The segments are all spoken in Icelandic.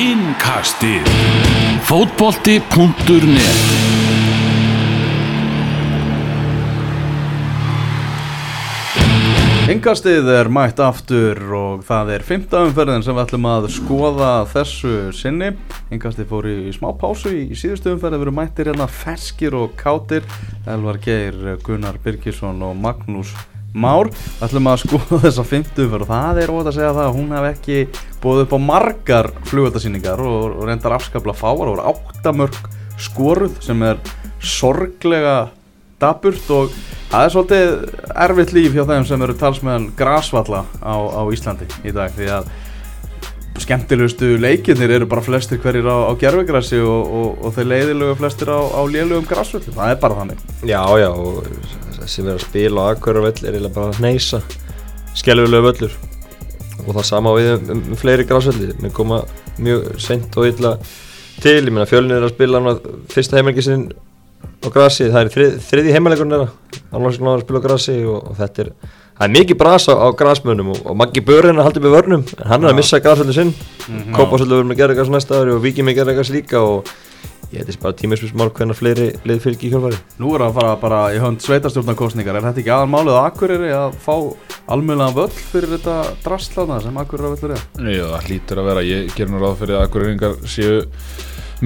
Innkastið Fótbolti.net Engastið er mætt aftur og það er fymtaumferðin sem við ætlum að skoða þessu sinni. Engastið fór í smá pásu í, síðustu umferði, við erum mættir hérna ferskir og kátir. Elvar Geir, Gunnar Birkisson og Magnús Már. Ætlum að skoða þessa fymtaumferð og það er óvægt að segja það að hún hef ekki búið upp á margar flugvöldasýningar og, og reyndar afskapla fáar. Og áttamörk skoruð sem er sorglega daburt og það er svolítið erfitt líf hjá þeim sem eru talsmeðan grasvalla á, á Íslandi í dag því að skemmtilegustu leikirnir eru bara flestir hverjir á, á gerfugrassi og, og, og þeir leiðilegu flestir á, á lélugum grasvöldu, það er bara þannig. Já, já, og þessi verið að spila á akkværa völl er eiginlega bara að neysa skelvilegu völlur. Og það sama við um, um, fleiri grasvöldi við koma mjög sent og illa til, ég meina fjölnir er að spila fyrsta heimelgi sinn á grassi, það er þrið, þriði heimalegur þeirra. Annars að spila á grassi og, og þetta er það er mikið brasa á grasmönum og, og Maggi Börinn er haldið með vörnum. En hann er að missa grasvöldu sinn. Mm -hmm. Kópásvöldu verður með eitthvað næsta ári og Víkið með eitthvað líka og ég heitist bara tímismismál hvernig fleiri leið fylgi í hjálpari Nú er það að fara bara í hönd sveitarstjórnarkostningar er þetta ekki aðan málið á Akureyri að fá almjölan völl fyrir þetta drastlaðna sem Akureyri völlur er? Jú, það hlýtur að vera, ég ger nú ráð fyrir að Akureyringar séu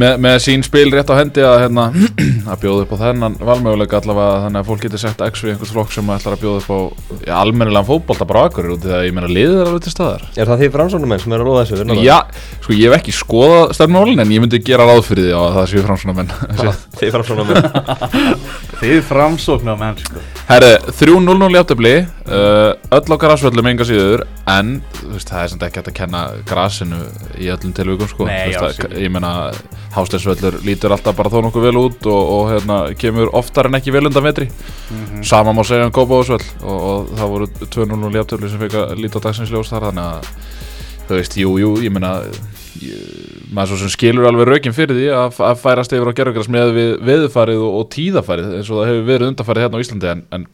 með, með sín spil rétt á hendi að, hérna, að bjóða upp á þennan valmöguleika allavega þannig að fólk getur sett x við einhvers flokk sem ætlar að bjóða upp á ja, almennilega fótbolta bara akkurir út því að ég meina liðið er alveg til staðar. Er það því framsóknumenn sem er að loða þessu? Já, sko ég hef ekki skoðað stefnmálin en ég myndi gera ráð fyrir því að það séu framsóknumenn Þið framsóknumenn Þið framsóknumenn sko. Herri, 3-0-0 játtöfli uh, öll á grasvöllum enga síður en veist, það er samt ekki hægt að kenna grasinu í öllum tilvíkum sko. Nei, veist, já, að, ég meina Hásteinsvöllur lítur alltaf bara þó nokkuð vel út og, og hérna, kemur oftar en ekki vel undan vetri mm -hmm. sama má segja um Kópavóðsvöll og, og það voru 2-0 játtöfli sem fekk að líta á dagsinsljós þar þannig að þú veist, jú, jú, ég meina maður svo sem skilur alveg raukinn fyrir því að, að færast yfir á gerðugræs með við veðufarið og, og tíðafarið eins og það hefur verið undarfarið hérna á Íslandi en, en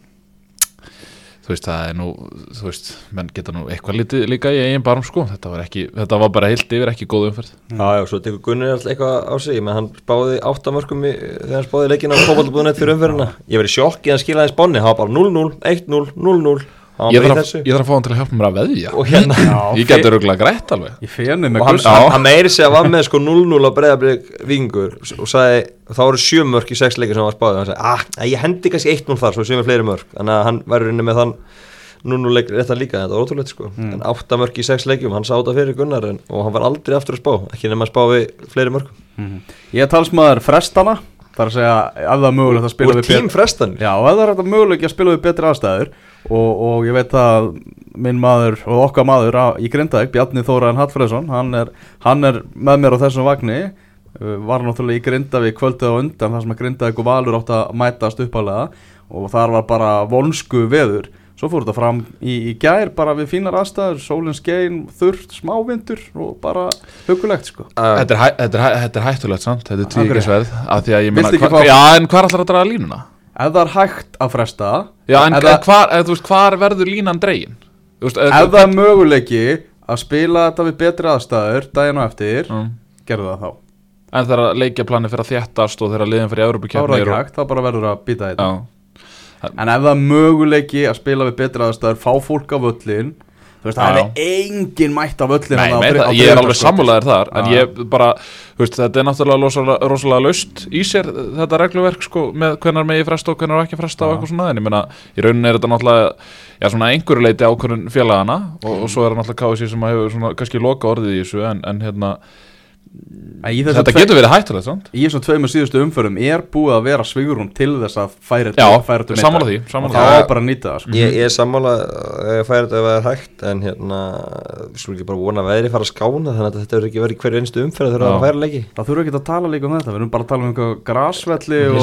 þú veist, það er nú þú veist, menn geta nú eitthvað litið líka í eigin barm sko, þetta var ekki þetta var bara heilt yfir, ekki góð umferð. Já, já, svo tekur Gunnar alltaf eitthvað á sig. Menn hann spáði áttamörkum í, þegar hann spáði leikin á fókvaldabúðunett fyrir umferðina. Ég verið sjokk í hann skilaði sponni, það var bara 0-0 1-0, 0-0 Ég þarf, að, ég þarf að fá hann til að hjálpa mér að veðja. Hérna, Ég getur auðvitað greitt alveg. Ég fenni með hann, hann, hann meiri sig að var með sko 0-0 á breiðablík vingur og sagði, þá eru sjö mörk í sex leikir sem hann var spáðið og hann sagði, ah, ég hendi kannski eitt núl þar svo séum við fleiri mörk. Þannig að hann væri rinni með þann 0-0 leik rétt að líka, þetta var ótrúleitt sko. Mm. en átta mörk í sex leikum, hann sáta fyrir Gunnar en, og hann var aldrei aftur að spá, ekki nema að spá við fleiri mörk mm. Ég talsmaður frestana Það er að segja, ef það er mögulegt að spila við betri aðstæður Já, ef það er mögulegt að spila við betri aðstæður og, og ég veit að minn maður og okkar maður á, í Grindavík, Bjarni Þóraðin Hallfræðsson hann, hann er með mér á þessum vagni. Var náttúrulega í Grindavík kvöldið á undan þar sem að Grindavík og Valur átt að mætast uppalega og þar var bara vonsku veður. Svo fór þetta fram í, í gær bara við fínar aðstæður, sólinn skein, þurft, smávindur og bara hugulegt sko. Uh, þetta, er hæ, þetta, er hæ, þetta er hættulegt samt, þetta er tvíkisverð, af því að ég meina, hva, já en hvað er alltaf að draga línuna? Ef það er hægt að fresta. Já en hvað verður línan dregin? Veist, ef það er möguleiki að spila þetta við betri aðstæður daginn og eftir, mm. gerðu það þá. En þegar leikjaplani fyrir að þjættast og þegar liðin fyrir Európa-kjöfni Þá er það ekki hægt, þá bara verður að býta þetta. En ef það er möguleiki að spila við betra aðstæður, fá fólk á völlin Þú veist, það er engin mætt á völlin Nei, með, það, ég er alveg sammálaðir þar En ég bara, þú veist, þetta er náttúrulega rosalega, rosalega laust í sér Þetta regluverk, sko, með hvernar megi fresta og hvernar ekki fresta og eitthvað svona En ég meina, í rauninni er þetta náttúrulega, já, svona einhverju leiti ákvörðun félagana Og, og svo er það náttúrulega KSI sem hefur svona, kannski loka orðið í þessu En, en hérna Þetta getur verið hættulegt sant? Í þessum tveimur síðustu umförum er búið að vera svigurum til þess að færa þetta Já, sammála því og það á bara að nýta það sko. Ég, ég er sammála að færa þetta það er hægt en hérna, við slúum ekki bara vona að veðri fara að skána þannig að þetta verður ekki verið hverju einstu það er að færa leiki. Það þurfum ekki að tala líka um þetta, við erum bara að tala um einhverja grásvelli og,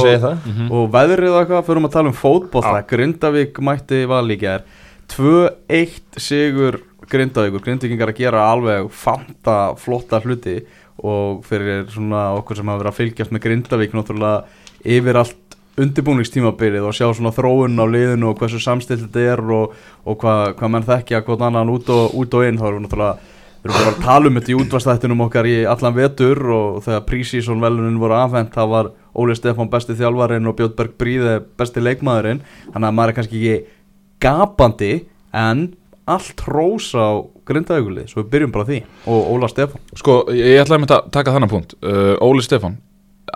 og veðrið eitthvað, fyrir að tala um fótboll Grindavík mætti valíkja er 2-1 sigur Grindavíkur, Grindavíkingar að gera alveg fanta flotta hluti og fyrir svona okkur sem hafa verið að fylgjast með Grindavík náttúrulega yfir allt undirbúningstímabilið og sjá svona þróun á liðinu og hversu samstilt þetta er og, og hvað hva menn þekkja hvort annan út og, út og inn þá erum við náttúrulega Við erum bara að tala um þetta í útvastættinum okkar í allan vetur og þegar prísísson velunin voru afhent það var Óli Stefán besti þjálfarinn og Björn Berg Bríði besti leikmaðurinn þannig að maður er kannski ekki gapandi en allt hrós á grindauguli svo við byrjum bara því. Og Óla Stefán. Sko, ég ætlaði með að taka þannig punkt. Uh, Óli Stefán,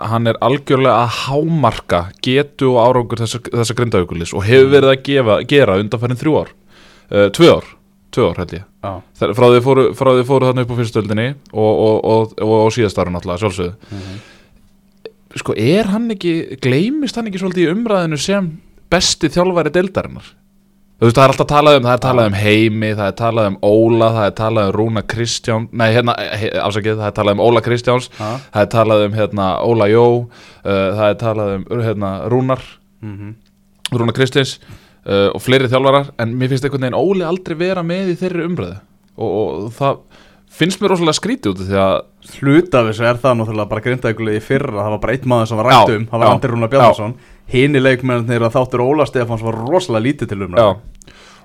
hann er algjörlega að hámarka getu og árangur þessa, þessa grindaugulis og hefur verið að gefa, gera undanfærin þrjú ár. Uh, tvö ár, tvö ár held ég. Þegar- frá því fóru, fóru þarna upp á fyrstöldinni og, og, og, og, og síðast ára náttúrulega sjálfsögðu. Sko, er hann ekki gleymist hann ekki svolítið í umræðinu sem besti þjálfæri deildarinnar þú veist, það er alltaf talað um, það er talað um Heimi, það er talað um Óla, það er talað um Rúna Kristján, nei, hérna, he, afsakið, það er talað um Óla Kristjáns, Já. það er talað um, hérna, Óla Jó, uh, það er talað um, hérna, Rúnar, mm Rúna Kristjáns uh, og fleiri þjálfarar, en mér finnst einhvern veginn Óli aldrei vera með í þeirri umræðu. Og, og það finnst mér rosalega skrítið út því að Hluta af þessu er það náttúrulega bara grindauguli í fyrra það var bara einn maður sem var rætt um það var Andri Rúnar Bjarnason. hini leikmennir að þáttur Óla Stefáns var rosalega lítið til um Já,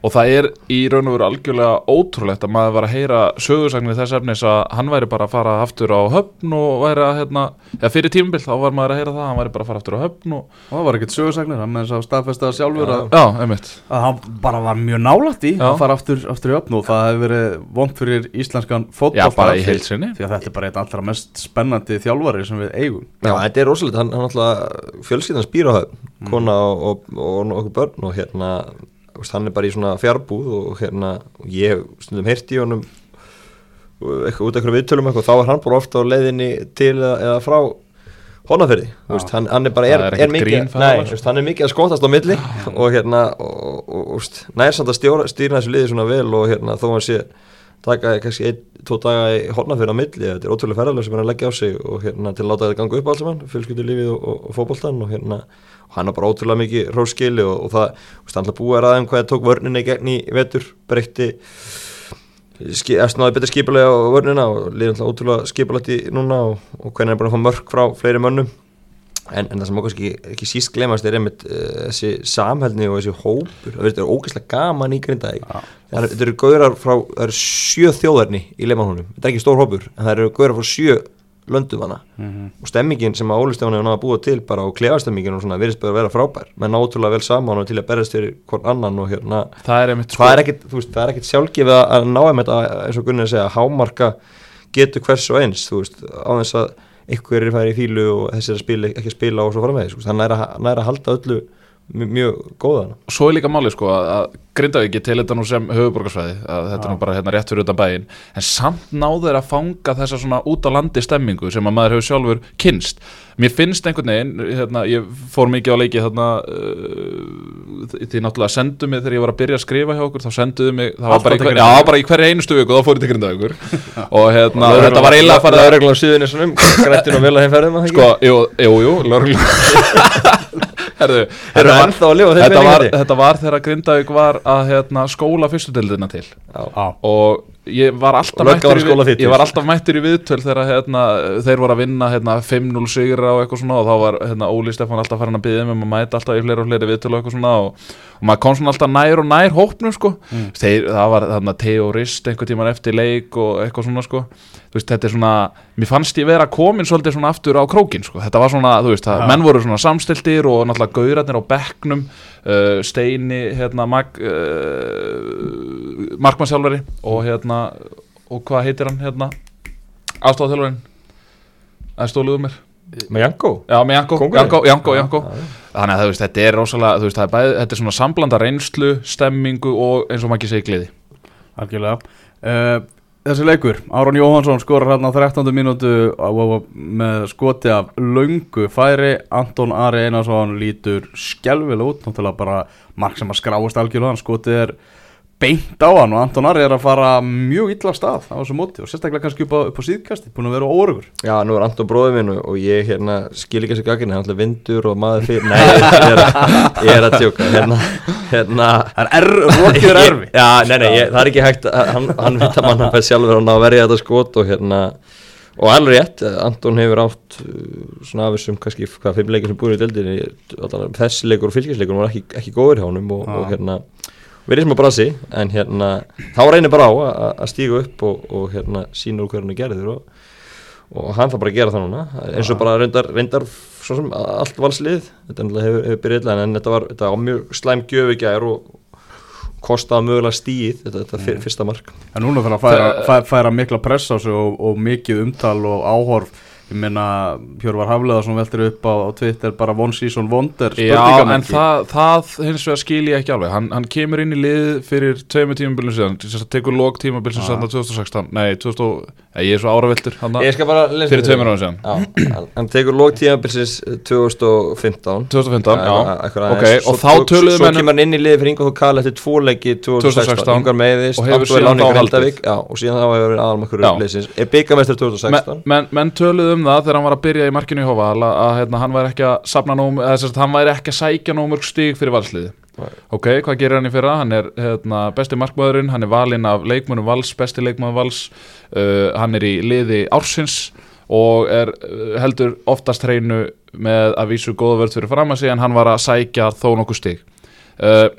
og það er í raun og veru algjörlega ótrúlegt að maður var að heyra sögursagnir þess efnis að hann væri bara að fara aftur á höfn og væri að, hérna, ja, fyrir tímabill þá var maður að heyra það, hann væri bara að fara aftur á höfn og, og það var ekkert sögursagnir hann með þess að staðfesta sjálfur að, já, einmitt, að hann bara var mjög nálægt í Já. að fara aftur, aftur í öfn og það hefur verið vond fyrir íslenskan já, í því- að þetta er bara einn allra mest spennandi þjálfari sem við eigum. Já, þetta er rosalega, hann, hann hérna veist, hann er bara í svona fjárbúð og hérna og ég stundum heyrt í honum eitthvað út af einhverjum viðtölum eitthvað, þá er hann bara ofta á leiðinni til eða, frá veist, hann, hann er bara er, er er, mikið, nei, veist, hann er mikið að skotast á milli og hérna, og, og, og, og veist, nær samt að stjóra, stýra þessu liði svona vel og hérna, þó hann sé taka kannski einn, tvo daga í á milli, þetta er ótrúlega ferðarlega sem hann er að leggja á sig og hérna, til að láta þetta ganga upp alls saman, fjölskyldulífið og, og, og fótboltan og hérna, og hann er bara ótrúlega mikið róskili og, og það, þú veist, hann ætla að búa ræðum hvað það tók vörninni í gegn í vetur, breytti eftir náði betur skipulega á vörnina og liður alltaf ótrúlega skipulegt í núna og, hvernig er búin að fá mörk frá fleiri mönnum en, en það sem okkur ekki, ekki síst glemast er einmitt uh, þessi samhældni og þessi hópur. Það verður ógeðslega gaman í grindaði þetta eru gaurar frá, það eru sjö þjóðarni í leimannhónum, þetta er ekki stór hópur en það eru gaurar frá sjö löndum hana og stemmingin sem að Óli Stefán hefur náða búa til bara og klefastemmingin og svona virðist bara að vera frábær. Menn ótrúlega vel saman og til að berjast fyrir hvern annan og hérna það er það er það er ekkit sjálfgefið að- ná einmitt að, eins og Gunni að segja, hámarka getur hvers og eins, þú veist, á þess að einhver er færi í fílu og þessi er að spila, ekki að spila og svo framvegis, er að, hann er að halda öllu mjög, mjög góðan. svo er líka máli sko að, að Grindavík til þetta nú sem höfuborgarsvæði að þetta er nú bara hérna rétt fyrir utan bæinn. En samt náður að fanga þessa svona út á landi stemmingu sem að maður hefur sjálfur kynst mér finnst einhvern veginn hérna, ég fór mikið á leiki þarna uh, því náttúrulega sendu mig þegar ég var að byrja að skrifa hjá okkur þá senduðu mig, það var bara, í hver, já, bara í hverju einustu viku þá fór ég til Grindavíkur. Og hérna, þetta var farið að regla Herðu, á þeim þetta var, þetta var þegar Grindavík var að hérna, skóla fyrstudildina til. Já, og ég var alltaf var mættur í, ég var alltaf mættur í viðtöl þegar hérna, þeir voru að vinna hérna, 5-0 sigra og eitthvað svona og þá var hérna, Óli Stefán alltaf farin að byggja um að mæta alltaf í fleiri og fleiri viðtöl og eitthvað svona og, og maður kom svona alltaf nær og nær hópnum sko. þeir, það var þarna teorist einhver tíman eftir leik og eitthvað svona sko. Veist, þetta er svona mér fannst ég vera komin svolítið svona aftur á krókin sko. þetta var svona, þú veist, það, Já. menn voru svona samstiltir og náttúrulega gaurarnir á bekknum uh, Steini hérna, mag, uh, markmannsjálfari og hérna og hvað heitir hann hérna aðstofþjálfarinn það stóluðu mér með Janko já, með? Janko, Janko, Já, Janko. já, já. þannig að þú veist, þetta er rosalega þú veist, það er bæði, þetta er svona samblanda reynslu stemmingu og eins og maður ekki segi gleði algjörlega uh, Þessi leikur, Áron Jóhansson skorar hérna á 13. mínútu með skoti af löngu færi Anton Ari Einarsson lítur skelvilega út náttúrulega bara mark sem að skráist algjörlega hann skotið er beint á hann og Anton Ari er að fara mjög illa af stað á þessu móti og sérstaklega kannski upp á, upp á síðkasti búin að vera óörugur. Já, nú er Anton bróðið minn og, og ég hérna skil ekki þessi gagginni, hann er alltaf vindur og maður fyrir, nei, ég er, að- ég er að tjóka, hérna, hérna Það er rokið er erfi. Já, nei, nei, ég, það er ekki hægt að, hann, hann veit að mann hann fætt sjálfur að ná að verja þetta skot og hérna og alveg rétt, Anton hefur átt uh, svona af þessum kannski hvað fimm leikir sem búin í deildinni, allan þessi leikur og fylgisleikur var ekki, ekki góður hjá honum og, og hérna verið sem að brasi en hérna, þá reynir bara á að- að stíga upp og, og hérna sína úr hvernig gerður og, og hann þarf bara að gera það núna. Eins og bara reyndar, reyndar allt valslið þetta hefur, hefur byrjað illa en þetta var, þetta var mjög slæm gjöf í gær og kostaði mögulega stíð þetta, þetta fyr, fyrsta mark. En núna þarf að færa, færa, færa mikla press á sig og, og mikið umtal og áhorf Ég meina, Hjörvar Hafleðarsson veltir upp á, á Twitter bara one season wonder Já, en það, það hins vegar skil ég ekki alveg. Hann, hann kemur inn í lið fyrir tveimur tímabilum síðan. Þess að tekur lók tímabil sem Já. sann 2016 Nei, 2000, eh, ég er svo áraviltur hann Ég skal bara lesa fyrir tveimur ára síðan. Já, hann- tekur lók tímabilsins 2015 2015, já, Eitthvað ok, aðeins. og Svo þá tók- töluðu Svo menn um- kemur hann inn í liði fyrir Ingo Kall eftir tvo leiki 2016, 2016, Ingar meiðist, og hefur Anton síðan Láni þá Grindavík Já, og síðan þá hefur verið aðalmakkur Já. liðsins. Er byggamestur Men, 2016 menn, menn töluðu um það þegar hann var að byrja í markinu í Hóval að, hérna, hann væri ekki að safna nóg eða hann væri ekki að sækja nóg mörg stig fyrir valsliði ok, hvað gerir hann í fyrra? hann er hérna, besti markmaðurinn, hann er valinn af leikmönum vals, besti leikmaður vals uh, hann er í liði ársins og er uh, heldur oftast hreinu með að vísu góða vörð fyrir fram að sig en hann var að sækja þó nokkuð stig. Uh,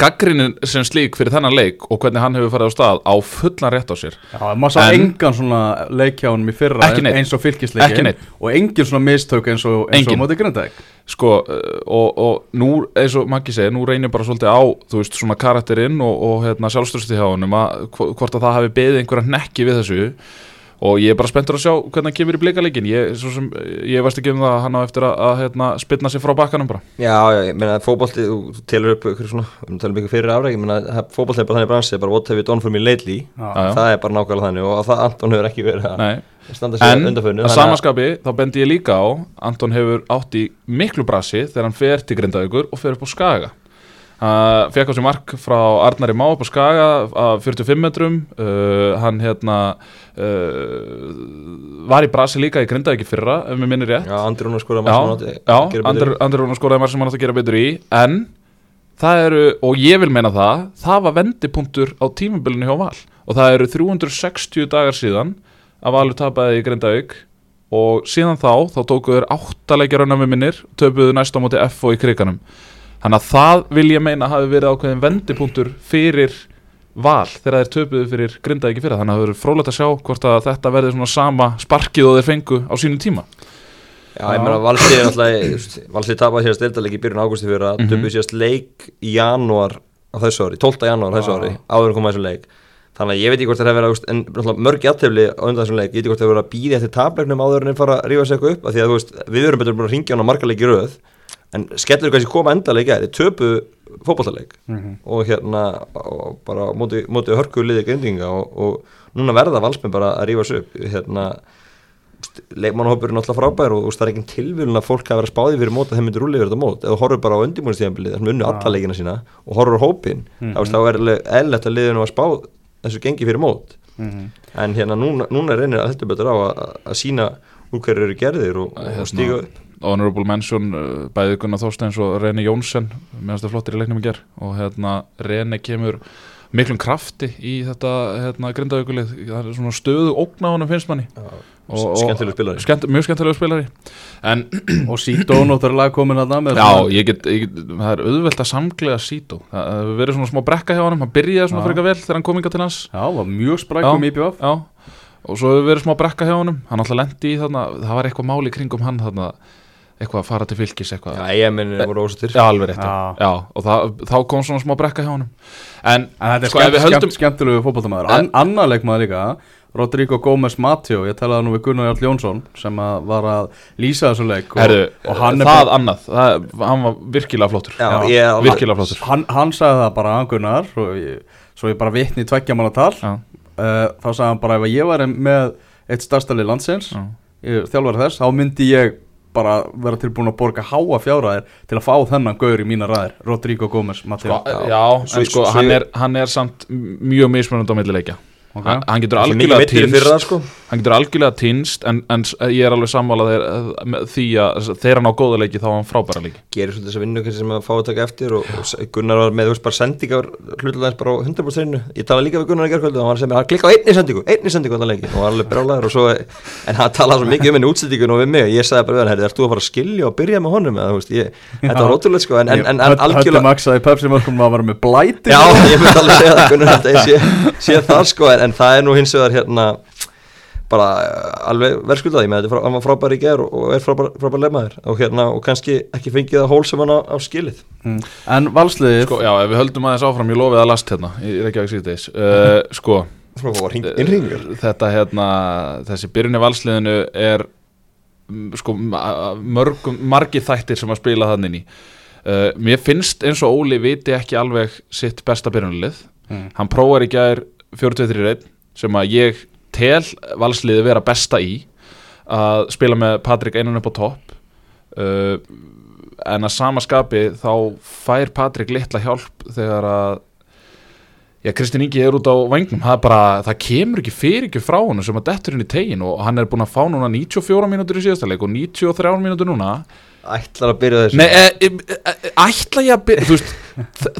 Gaggrinin sem slík fyrir þennan leik og hvernig hann hefur farið á stað á fullan rétt á sér. Já, maður sá En- engan svona leikjánum í fyrra eins og fylgisleikin og engin svona mistök eins og, eins og Engin. móti Grindæk sko uh, og, og nú eins og Maggi segir, nú reynir bara svolítið á þú veist svona karakterinn og, og hérna, sjálfstörsti hjá honum að hvo- hvort að það hafi beðið einhverja nekki við þessu og ég er bara spenntur að sjá hvernig hann kemur í blikaleikin ég, svo sem, ég veist ekki um það að hann á eftir að, að hérna, spilna sér frá bakkanum bara. Já, já, ég meina fótbolti, þú þú telur upp ykkur svona, við erum talað um ykkur fyrir afræk, ég meina fótbolti er bara þannig bransi, bara what have you done for me lately? Já, já. það er bara nákvæmlega þannig og það Anton hefur ekki verið að Nei. standa sér en undanförnu að samanskapi þá bendi ég líka á Anton hefur átt í miklu brasi þegar hann fer til Grindavíkur og fer upp á Skaga Uh, fekk á sig mark frá Arnari Má upp á Skaga af 45 metrum. Uh, hann hérna uh, var í brasi líka í Grindavík í fyrra ef mér minnir rétt. Já, Andri Rúnar skoraði já, mark sem hann átti að gera betur í. Andri Rúnar skoraði mark sem hann átti að gera betur í. En það eru, og ég vil meina það það var vendipunktur á tímabilinu hjá Val. Og það eru 360 dagar síðan að Valur tapaði í Grindavík. Og síðan þá, þá tókuður áttaleikjar önnar með minnir, töpuðu næst á móti F og í kriganum þannig að það vil ég meina hafi verið ákveðin vendipunktur fyrir val þegar þeir töpuðu fyrir Grindavík í fyrra þannig að það verður frólægt að sjá hvort að þetta verði svona sama sparkið og þeir fengu á sínum tíma Já, ég meina Valsið er náttúrulega Valsið tapaði síðast deildaleik í byrjun ágústi fyrir að Mhm. töpuðu síðast leik í janúar á þessu ári, 12. janúar á þessu Já. ári áður en koma þessu leik þannig að ég veit ekki hvort það hefur verið en náttúrulega mörg jættefli á undan þessum leik ég veit ekki hvort það hefur verið að býða eftir tapleiknum áður en þeir fara að rífa sig eitthvað upp af því að veist, við erum betur búin að ringja á hana marga leiki í röð en skellur kannski koma endalega þeir töpu fótballtaleik Mhm. og hérna og bara móti, móti hörku liði grindinga og, og núna verða valsmenn bara að rífa sig upp. Hérna leikmannahópur er náttúrulega frábær og, og það er ekki tilvílun að fólk að spáði fyrir mót að þeim myndir yfir þetta mót. Ef þú horfur bara á undirbúinistíðanbilið þar sem unnu alla leikina sína og horfur á hópin þá, veist, þá er eðlert að liðinu að spá þessu gengi fyrir mót. Mhm. en hérna núna, núna reynir að heldur betur á að, sína úr hverju eru gerðir og, Hérna, og stíga upp Honorable Mention uh, bæði Gunnar Þorsteins og Rene Jónsson meðan það flottir í leiknum í ger og hérna Rene kemur miklum krafti í þetta hérna, grindaugulið, það er svona stöðu ógna á honum finnst manni. Og- og- skemmtileg spilari. Skemmt, mjög skemmtilegu spilari. En og Sító náttúrulega komin að það með já, svona- ég get, ég get, það er auðvelt að samglega Sító, það það hefur verið svona smá brekka hjá honum, hann byrjaði svona frekar vel þegar hann kom inga til hans. Já, var mjög sprækum Já. í BF Já, og svo hefur verið smá brekka hjá honum. Hann alltaf lendi í þarna, það var eitthvað máli kringum hann þarna, eitthvað að fara til fylgis eitthvað. Já, ég minn voru ósattir Já, alveg rétt, já. Já. og það, þá kom svona smá brekka hjá honum. En, En þetta er sko, skemmt, höldum skemmt, skemmtilegu fótboltamæður An, Annar leikmaður líka Rodrigo Gómez Matjó, ég talaði nú við Gunnar Jarl Jónsson sem að var að lýsa þessu leik og, Herðu, og hann, er það bara, annað. Það, Hann var virkilega flottur. Já, Já, ég Virkilega flottur. Hann, hann sagði það bara hann Gunnar svo ég, svo ég bara vitni í tveggja manna tal. Já, uh, þá sagði hann bara ef ég væri með eitt starstali landsins ég, þjálfari þess, þá myndi ég bara vera tilbúin að borga háa fjárhæðir til að fá þennan gaur í mína ræðir Rodrigo Gómez Matjó sko, já, en sko, hann, er, hann er samt mjög mismunandi á millileikja Ok. hann, hann getur er algjörlega týnst fyrra sko. Hann getur algjörlega týnst en, en ég er alveg sammálað því að þegar hann á góða leiki þá á hann frábæra leiki. Gerir svolítið þess að vinna sem að fá að taka eftir og, og Gunnar var með þú veist, bara sendingar hlutlega bara á 100% ég tala líka við Gunnar í gerðkvöldu og hann var sem er hann klikka á einni sendingu, einni sendingu á leiki og var alveg brálaður og svo en hann talaði svo mikið um henni útsendingun og við mig. Og ég sagði bara við hann, ert þú að fara að skilja og byrja með honum eða, veist, ég, þetta var ótrúlega sko en, en, en, að það að sko er nú hins vegar hérna bara alveg verðskuldaði með þetta, hann var frábær í ger og, er frábær, frábær lefmaður og hérna og kannski ekki fengið það hól sem hann á, á skilið. Mm. En valsliðið sko, já, ef við höldum aðeins áfram, ég lofið að last hérna í Reykjavík síðdeis uh, sko, var hring, innringur þetta hérna þessi byrjunni valsliðinu er mm, sko mörgum, margi þættir sem að spila þannig inn í. Uh, mér finnst eins og Óli viti ekki alveg sitt besta byrjunlið Mm. hann prófar í gær 43 sem að ég tel valsliði vera besta í að spila með Patrik einan upp á topp. Uh, en að sama skapi þá fær Patrik litla hjálp þegar að Já, Kristinn Ingi er út á vangnum, það, er bara, það kemur ekki fyrir ekki frá hann sem að dettur inn í tegin og hann er búin að fá núna 94 mínútur í síðasta leik og 93 mínútur núna. Ætlar að byrja þessu. Nei, e, e, e, ætla ég að byrja, veist,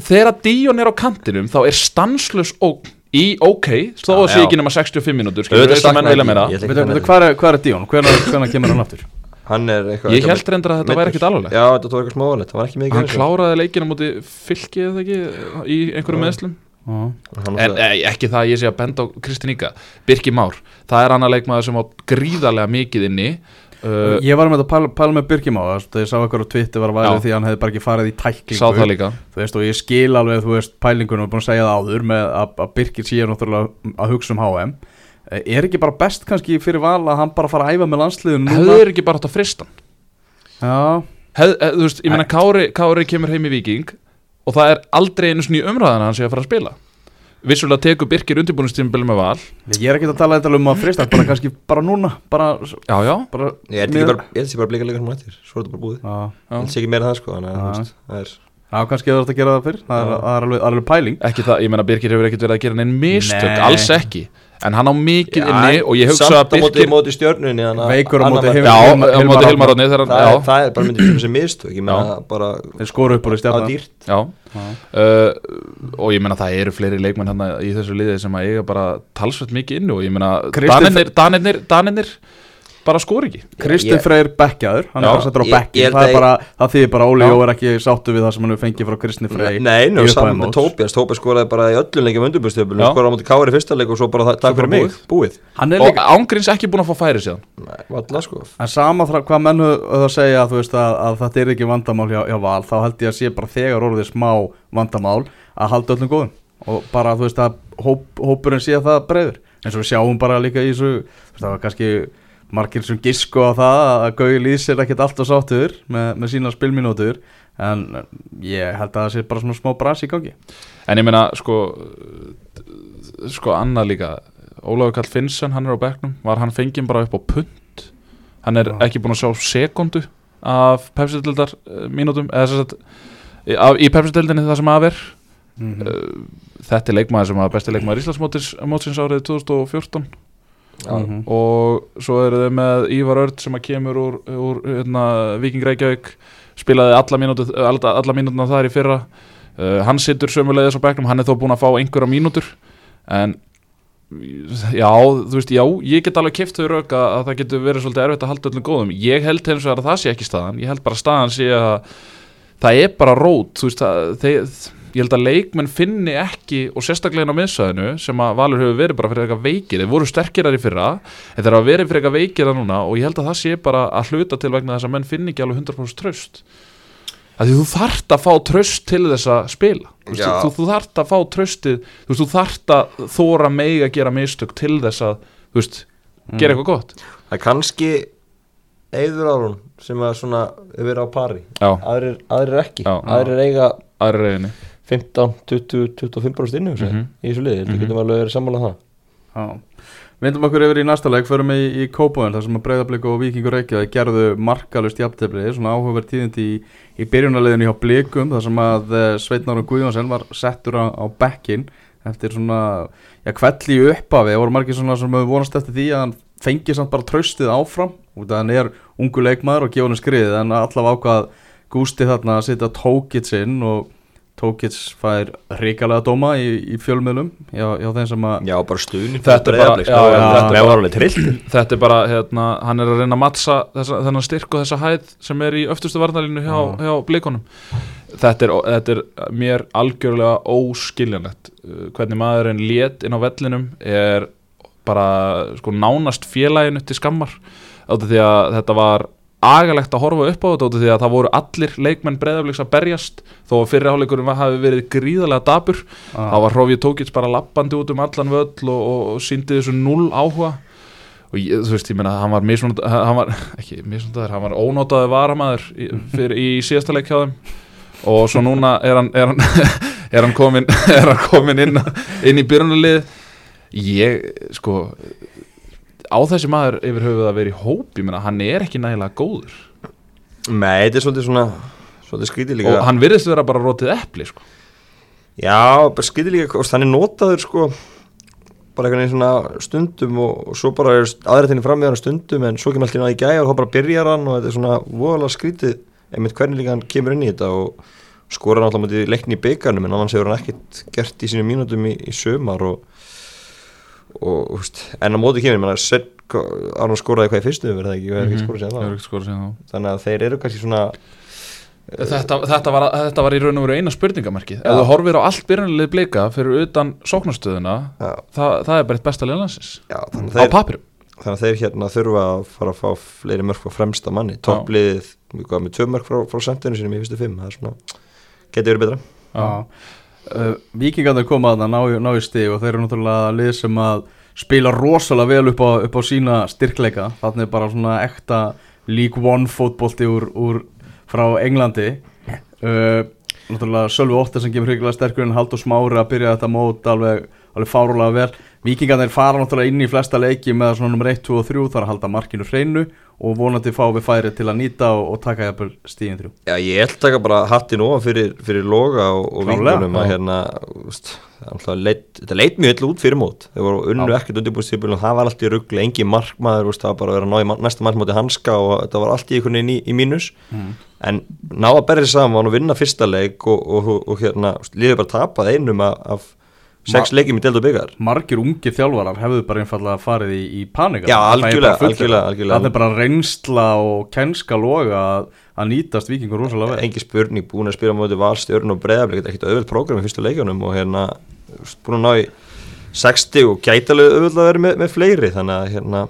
þegar Díon er á kantinum þá er stanslös ógn í ok, þó að sé ekki nema 65 mínútur. Hvað er, er Díón? Hvenær, hvenær kemur hann aftur? hann er eitthvað Ég held reyndar að þetta væri ekkit alvarlegt. já þetta var eitthvað smávalegt, það var ekki mikið Hann kláraði leikina múti fylkið eða ekki í einhverjum Já. meðslum. En e, ekki það að ég sé að benda á Kristinn Inga, Birki Már, það er annar leikmaður sem á gríðarlega mikið inni. Uh, Ég var með að pæla, pæla með Birkjum á það Ég sá eitthvað á Twitter var að væri því að hann hefði bara ekki farið í tæklingu sá það líka. Þú veist og ég skil alveg þú veist pælingunum og búin að segja það áður með að, að Birkir sé náttúrulega að hugsa um HM Eh, Er ekki bara best kannski fyrir val að hann bara fara að æfa með núna? þeir ekki bara átt að frista hann? Já, Hef, hef, þú veist, ég meina Kári, Kári kemur heim í Viking og það er aldrei einu í umræðan að hann sé að fara að spila vissulega tekur Birkir undirbúinustímbil með val. Ég er ekki að tala þetta um að frista bara kannski bara núna bara, já, já, bara ég held ekki bara, ég bara blika leikar hann eftir svo er þetta bara búið. Já, ég held ekki meira það sko þannig að veist, það er já kannski hefur þetta að gera það fyrr Það er, það er alveg, alveg pæling. Ekki það, ég meina Birkir hefur ekkert verið að gera neinn mistök, Nei. alls ekki en hann á mikið Já, inni og ég hugsa samt að Birkir móti stjörnunni Veikur á móti var- Hilmar- já, á Hilmar móti Árni. Hilmar Árni þegar hann, það, er, er bara myndið meina bara Þeir skoru upp úr í Já. uh, og ég meina það eru fleiri leikmenn hann í þessu liði sem að eiga bara talsvett mikið inni og ég Danirnir, Danirnir bara skor ekki. Kristinn Ég- Freyr Bekkjaður, hann Já, er bara settur á ég- bekkin ég held það, er að- bara, það þýðir bara að Óli. Jó er ekki sáttu við það sem hann hefur fengið frá Kristinn Freyr Nei, nú, saman með. Tóbias Tóbias skoraði bara í öllum leikjum undirbúrstöflum Já. skoraði á móti Kári í fyrsta leik og svo bara það- takk fyrir mig, búið. Hann er líka, Ángríns ekki búin að fá færi síðan. Nei, valla sko. En sama hvað menn höfðu að segja þú veist, að, að þetta er ekki vandamál hjá, hjá Val þá held ég að sé bara þegar orðið smá vandamál að halda öllum góðum. Og bara þú veist að hóp, hópurinn sé það breyður eins og við sjáum bara líka í þessu það var kannski margir sem gisku á það að Gauði Lýs er ekkert alltaf sáttur með, með sína spilminútur en ég held að það sé bara svona smá bras í gangi. En ég meina, sko sko annað líka Ólafur Karl Finnsson, hann er á bekknum var hann fenginn bara upp á punt? Hann er ekki búin að sjá sekundu af pepsitildar mínútum eða þess að í pepsitildinni það sem af er. Mm -hmm. uh, þetta er leikmaður sem var besti leikmaður Íslandsmótsins árið 2014 Já. Mhm. og svo eru þau með Ívar Örd sem að kemur úr, úr hérna, Viking Reykjavík. Spilaði alla, mínútu, alla, alla mínútuna þar í fyrra. Uh, hann situr sömulegðis á bekknum, hann er þó búin að fá einhverja mínútur. En já, þú veist, já, ég get alveg kipt þau rauk að, að það getur verið svolítið erfitt að halda öllum góðum, ég held hins vegar að það sé ekki staðan, ég held bara að staðan sé að það er bara rót, þú veist að þeir, ég held að leikmenn finni ekki og sérstaklega inn á miðsvæðinu sem að Valur hefur verið bara fyrir eitthvað veikir. Þeir voru sterkirar í fyrra, er að verið fyrir eitthvað veikir núna og ég held að það sé bara að hluta til vegna þess að menn finni ekki alveg 100% tröst að því þú þarft að fá tröst til þess að spila. Já. þú, þú þarft að fá tröstið þú, þú þarft að þóra meg að gera mistök til þess að veist, gera eitthvað gott. Það er kannski Eður Árún sem að svona hefur verið á pari. Aðrir, aðrir ekki, Já. aðrir eiga aðri reyðinni 15, 20, 25% inni mm Mhm. í þessu liði, þetta Mhm. getum alveg verið sammála það. Já, vindum okkur yfir í næsta leik förum í, í Kópavöld þar sem að Breiðablík og Víkingur Reykjavík gerðu markalust jafntefli, svona áhugaverð tíðindi í, í byrjunarliðinu hjá Blíkum þar sem að uh, Sveitnar og Guðjónsson var settur á, á bekkin eftir svona, já, kvelli í upphafi. Það voru margir svona sem hefur vonast eftir því að hann fengi samt bara tröstið áfram. Út af hann er ungu leikmaður og gefa hann skriðið en allavega ákvað Gústi þarna að setja tókits inn og tókits fær ríkalega dóma í, í fjölmiðlum þeim sem að Já, bara stuðning Þetta er bara- já, já, Þetta þetta er er bara, hérna, hann er að reyna að mattsa þessa, þennan styrk og þessa hæð sem er í öftustu varnalínu hjá, Já. hjá blikunum. Þetta er, þetta er mér algjörlega óskiljanlegt. Uh, hvernig maðurinn lét inn á vellinum er bara sko nánast félaginu til skammar. Áttu því að þetta var agalegt að horfa upp á þetta því að það voru allir leikmenn breyðafleiks að berjast. Þó að fyrirháleikurinn hafi verið gríðarlega dabur Ah. þá var Hrófið Tókits bara lappandi út um allan völl og, og, og síndi þessu null áhuga. Og ég, þú veist, ég meina, hann var misnótt hann var, ekki misnóttaður, hann var ónótaður varamæður í, í síðasta leik hjá þeim. Og svo núna er hann er hann, er hann komin er hann komin inn, inn í byrjunarlið ég, sko á þessi maður yfir höfuð að vera í hóp ég meina, hann er ekki nægilega góður Nei, þetta er svolítið svona Svolítið skrítið líka og hann virðist vera bara rótið epli sko. Já, bara skrítið líka og Þannig notaður sko Bara einhvern veginn svona stundum Og, og svo bara er aðra þinni fram með hann stundum En svo kemur alltaf inn að í gæja og þá bara byrjar hann Og þetta er svona voðalega skrítið Einmitt hvernig líka hann kemur inn í þetta Og hann alltaf mútið leikni í byggarnum En annars hefur hann ekkert gert í sínum mínútum í, í sömar Og, og úst, en á móti kemur Arnur skoraði hvað í fyrstu verið það ekki, mm -hmm. ekki skorað síðan þá. þannig að þeir eru kannski svona Þetta, þetta, var, þetta var í raun og veru eina spurningamarkið Já. ef þú horfir á allt byrjunarlið blika fyrir utan sóknarstöðuna já, það, það er bara eitt besta liðlandsins já, þannig, á að þeir, papirum þannig að þeir hérna þurfa að fara að fá fleiri mörg frá fremsta manni. Toppliðið hvað, með tvö mörg frá, frá sendinu sinum í fyrstu fimm það er svona, getur verið betra. Já. Uh, Víkingarnir koma að það ná, í- stig og þeir eru náttúrulega lið sem að spila rosalega vel upp á, upp á sína styrkleika. Þannig bara svona ekta League One fótbolti úr, úr frá Englandi. Uh, náttúrulega Sölvi Óttar sem kemur hrygglega sterkur en Haldur Smári að byrja þetta mót alveg, alveg fárulega vel Víkingarnir fara náttúrulega inn í flesta leiki með svona nummer 1, 2 og 3 þar að halda markinu hreinu og vonandi fá við færi til að nýta og, og taka jafnvel stíðin 3 Já, ég held taka bara hattin ofan fyrir, fyrir loga og, og vingunum að hérna, það leit, þetta leit mjög illa út fyrir mót. Þeir voru unnu Já. ekkert undirbúinstipil og það var allt í ruggli, engin markmaður úst, það var bara að vera að ná í næsta markmáti hanska og þetta var allt í einhvern veginn í, í mínus. Mm. en ná að berja saman og vinna fyrsta leik og, og, hérna, liðið bara tapað einum af, Ma- leikjum í delt og byggar margir ungir þjálfarar hefðu bara einfallega farið í, í panika. Já, algjörlega, algjörlega, algjörlega. Það er bara reynsla og kænska loga að, nýtast vikingur rosalega vel. Engi spurning, búin að spila móti valstjörn og breðablik, þetta er ekkert auðvöld prógram í fyrstu leikjunum og hérna búin að ná í 60 og gætalega auðvöld að vera með, með fleiri þannig að hérna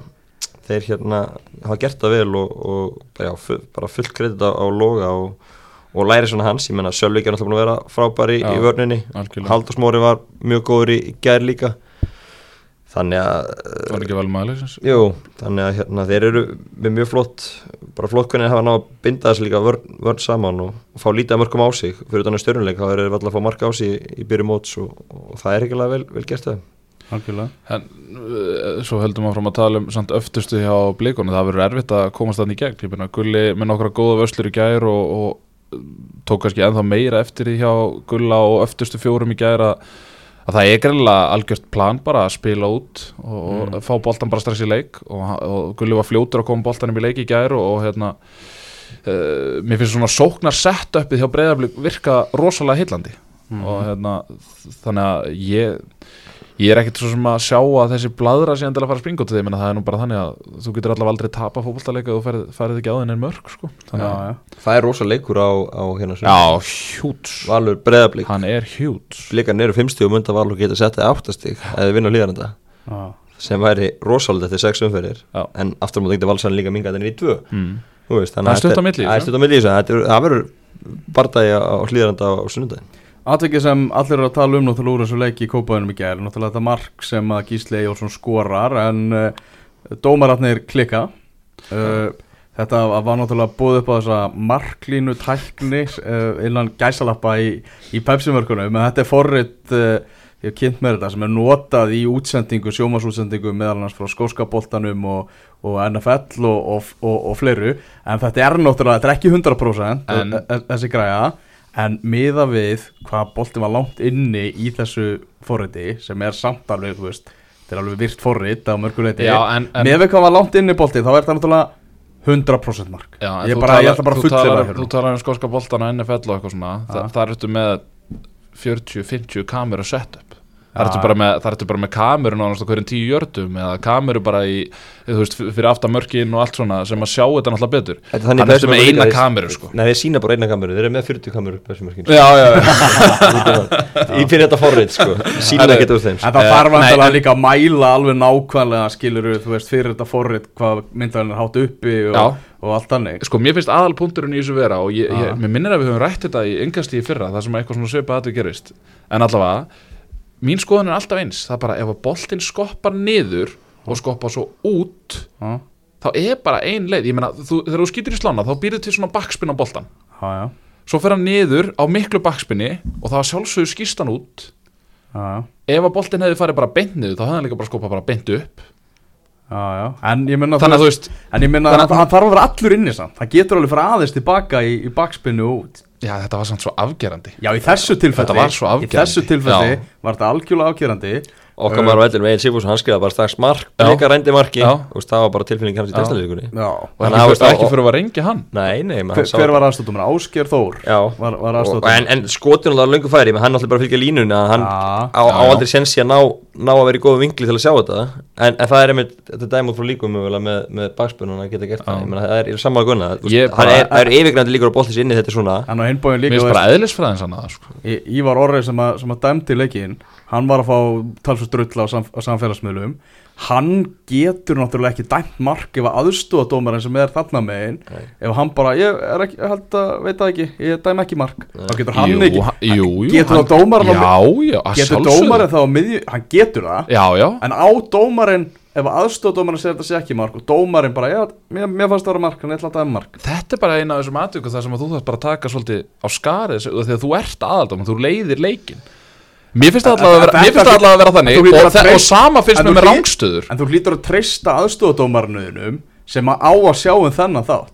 þeir hérna hafa gert það vel og, og já, bara fullt kredit á, á loga og, og læri svona hans, ég menna Sölvík er náttúrulega búin að vera frábæri í, vörninni. Halldórsmóri var mjög góður í, gær líka. Þannig að það var ekki vel maður Jú, þannig að hérna, þeir eru með mjög flott, bara flott hvernig hafa ná að binda þessu líka vörn, vörn saman og, og fá lítið að mörgum á sig. Fyrir utan að stjörnuleik, þá eru þeir alltaf að fá marka á sig í, í byrju móts og, og það er ekki vel, vel gert það. En uh, svo heldum við áfram að tala um samt öftustu hjá blikunum, það verður erfitt að komast þannig í gegn, ég meina Gulli með nokkra góða vöslur í gær og, og tók kannski ennþá meira eftir því hjá Gulla og öftustu fjórum í gær að, að það er greinlega algjört plan bara að spila út og, og fá boltan bara strax í leik. Og, og Gulli var fljótur að koma boltanum í leik í gær og, og hérna uh, mér finnst svona sóknar sett uppið hjá breyðarblik virka rosalega hillandi og hérna þannig að ég ég er ekkert svo sem að sjá að þessi bladra sé endilega að fara að springa út af því, ég meina það er nú bara þannig að þú getur allavega aldrei tapa fótballtaleika og þú ferð ekki á þenni mörg sko. Já, þannig að, já. Það er rosa leikur á, á hérna sem já, hjúts Valur breðablík, hann er hjúts blikan eru 50 og mynda Valur geta sett það áttastík eða vinna líðanenda Já, sem væri rosalega eftir sex umferðir. Já. en aftur móti ekki valsan líka minga þenni í tvö. Mm. Þú veist, Það er að Það er þessu. Atvikið sem allir eru að tala um náttúrulega úr þessu leiki í kópaðunum í gær Náttúrulega þetta mark sem að Gísli Jónsson skorar En uh, dómaratnir klikka. Uh, Þetta var náttúrulega búið upp á þessa marklínu tækni uh, innan gæsalappa í, í pepsimörkunum en þetta er forrið ég hef kynnt með þetta sem er notað í útsendingu, sjómasútsendingu meðal annars frá skóskaboltanum og, og NFL og, og, og, fleiru en þetta er náttúrulega, þetta er ekki 100% En- en, þessi græja en miða við hvað boltin var langt inni í þessu forriti sem er samt alveg, þú veist þetta er alveg virt forrit á mörguleiti miða við hvað var langt inni boltin þá er það náttúrulega 100% mark Já, ég, bara, ég talar- ætla bara að fullera það Þú talar um skoska boltana NFL og eitthvað svona Þa. Það ertu með 40-50 kameru setup. Það ertu bara með, það ertu bara með kameru nánast á hverjum tíu jördum eða kameru bara í, þú veist, fyrir aftan mörkin og allt svona sem að sjá þetta náttúrulega betur. Þetta er Hann þannig ertu með eina kameru sko. Nei, þeir sína bara eina kameru, þeir eru með 40 kameru Bessumörkin Já, já, já. Í fyrir þetta forrið, sko. Sína ekkert úr þeim. En það Eh, þarf vantilega en- líka að mæla alveg nákvæmlega skilur þú veist, fyrir þetta forrit hvað myndalinn er hátt uppi og, Já. og allt þannig. Sko, mér finnst aðalpunkturinn í þessu vera og ég, ég, mér minnir að við höfum rætt þetta í yngast í fyrra, það sem eitthvað svona svipað að þetta gerist. En allavega, mín skoðun er alltaf eins. Það er bara ef að boltinn skoppar niður og skoppar svo út Já, þá er bara ein leið, ég meina, þú, þegar þú skýtur í slána þá býrðu til svona bakspinn á boltan. Já, svo fer hann niður á miklu bakspinni og það var sjálfsögur skýst hann út. Ef að boltin hefði farið bara beint niður þá hefði hann líka bara skopað bara beint upp. Já, já, en ég minna að minna Þannig að hann þarf að vera allur inni samt. Það getur alveg fara aðeins tilbaka í, í bakspinnu út já þetta var samt svo afgerandi Já, í þessu tilfelli Þetta var svo Í afgerandi. þessu tilfelli Já. var þetta algjörlega afgerandi Okkar maður á með Egil Sigfússon, hann skrifaði bara strax mark Já. Leika rændi marki. Veist, það var bara tilfinning hans í Já. og að fyrir, var- ekki fyrir að reyngja hann. Nei, nei, Hver, hver var aðstofdumur? Ásker Þór? Var, var og, en, en skotin alveg löngu færi menn hann náttúrulega bara að fylgja línuna hann Já. á, á aldrei sensi að ná, ná að vera í góðu vinkli til að sjá þetta. En, en það er einmitt, þetta er dæm út frá líkum með, með bakspunum að geta gert það. Meina það er, er sammála gunna Ég það er, er yfirgnandi líkur á boltis inni þetta er svona Hann hann að það að- að hann var að fá talsvist drull á, sam, á samfélagsmiðlum. Hann getur náttúrulega ekki dæmt mark ef að aðstúadómarinn sem er þarna megin Nei. ef hann bara, ég er ekki, ég held að veit það ekki, ég dæm ekki mark. Þá getur hann jú, ekki ha- jú, jú, getur hann- þá dómarinn að getur dómarinn þá á miðju, hann getur það já, já, en á dómarinn ef aðstúadómarinn segir þetta sé ekki mark og dómarinn bara, já, mér, mér fannst það vera mark hann ætla að dæma mark. Þetta er bara eina af þessum aðtöku þar sem að þú þarf bara að taka svolítið á skarið þegar þú ert aðaldum, þú leiðir leikin mér finnst það allavega að að vera þannig og, að þe- og sama finnst mér með rángstöður en þú hlýtur að treysta aðstúadómarinn sem að á að sjá um þennan þátt.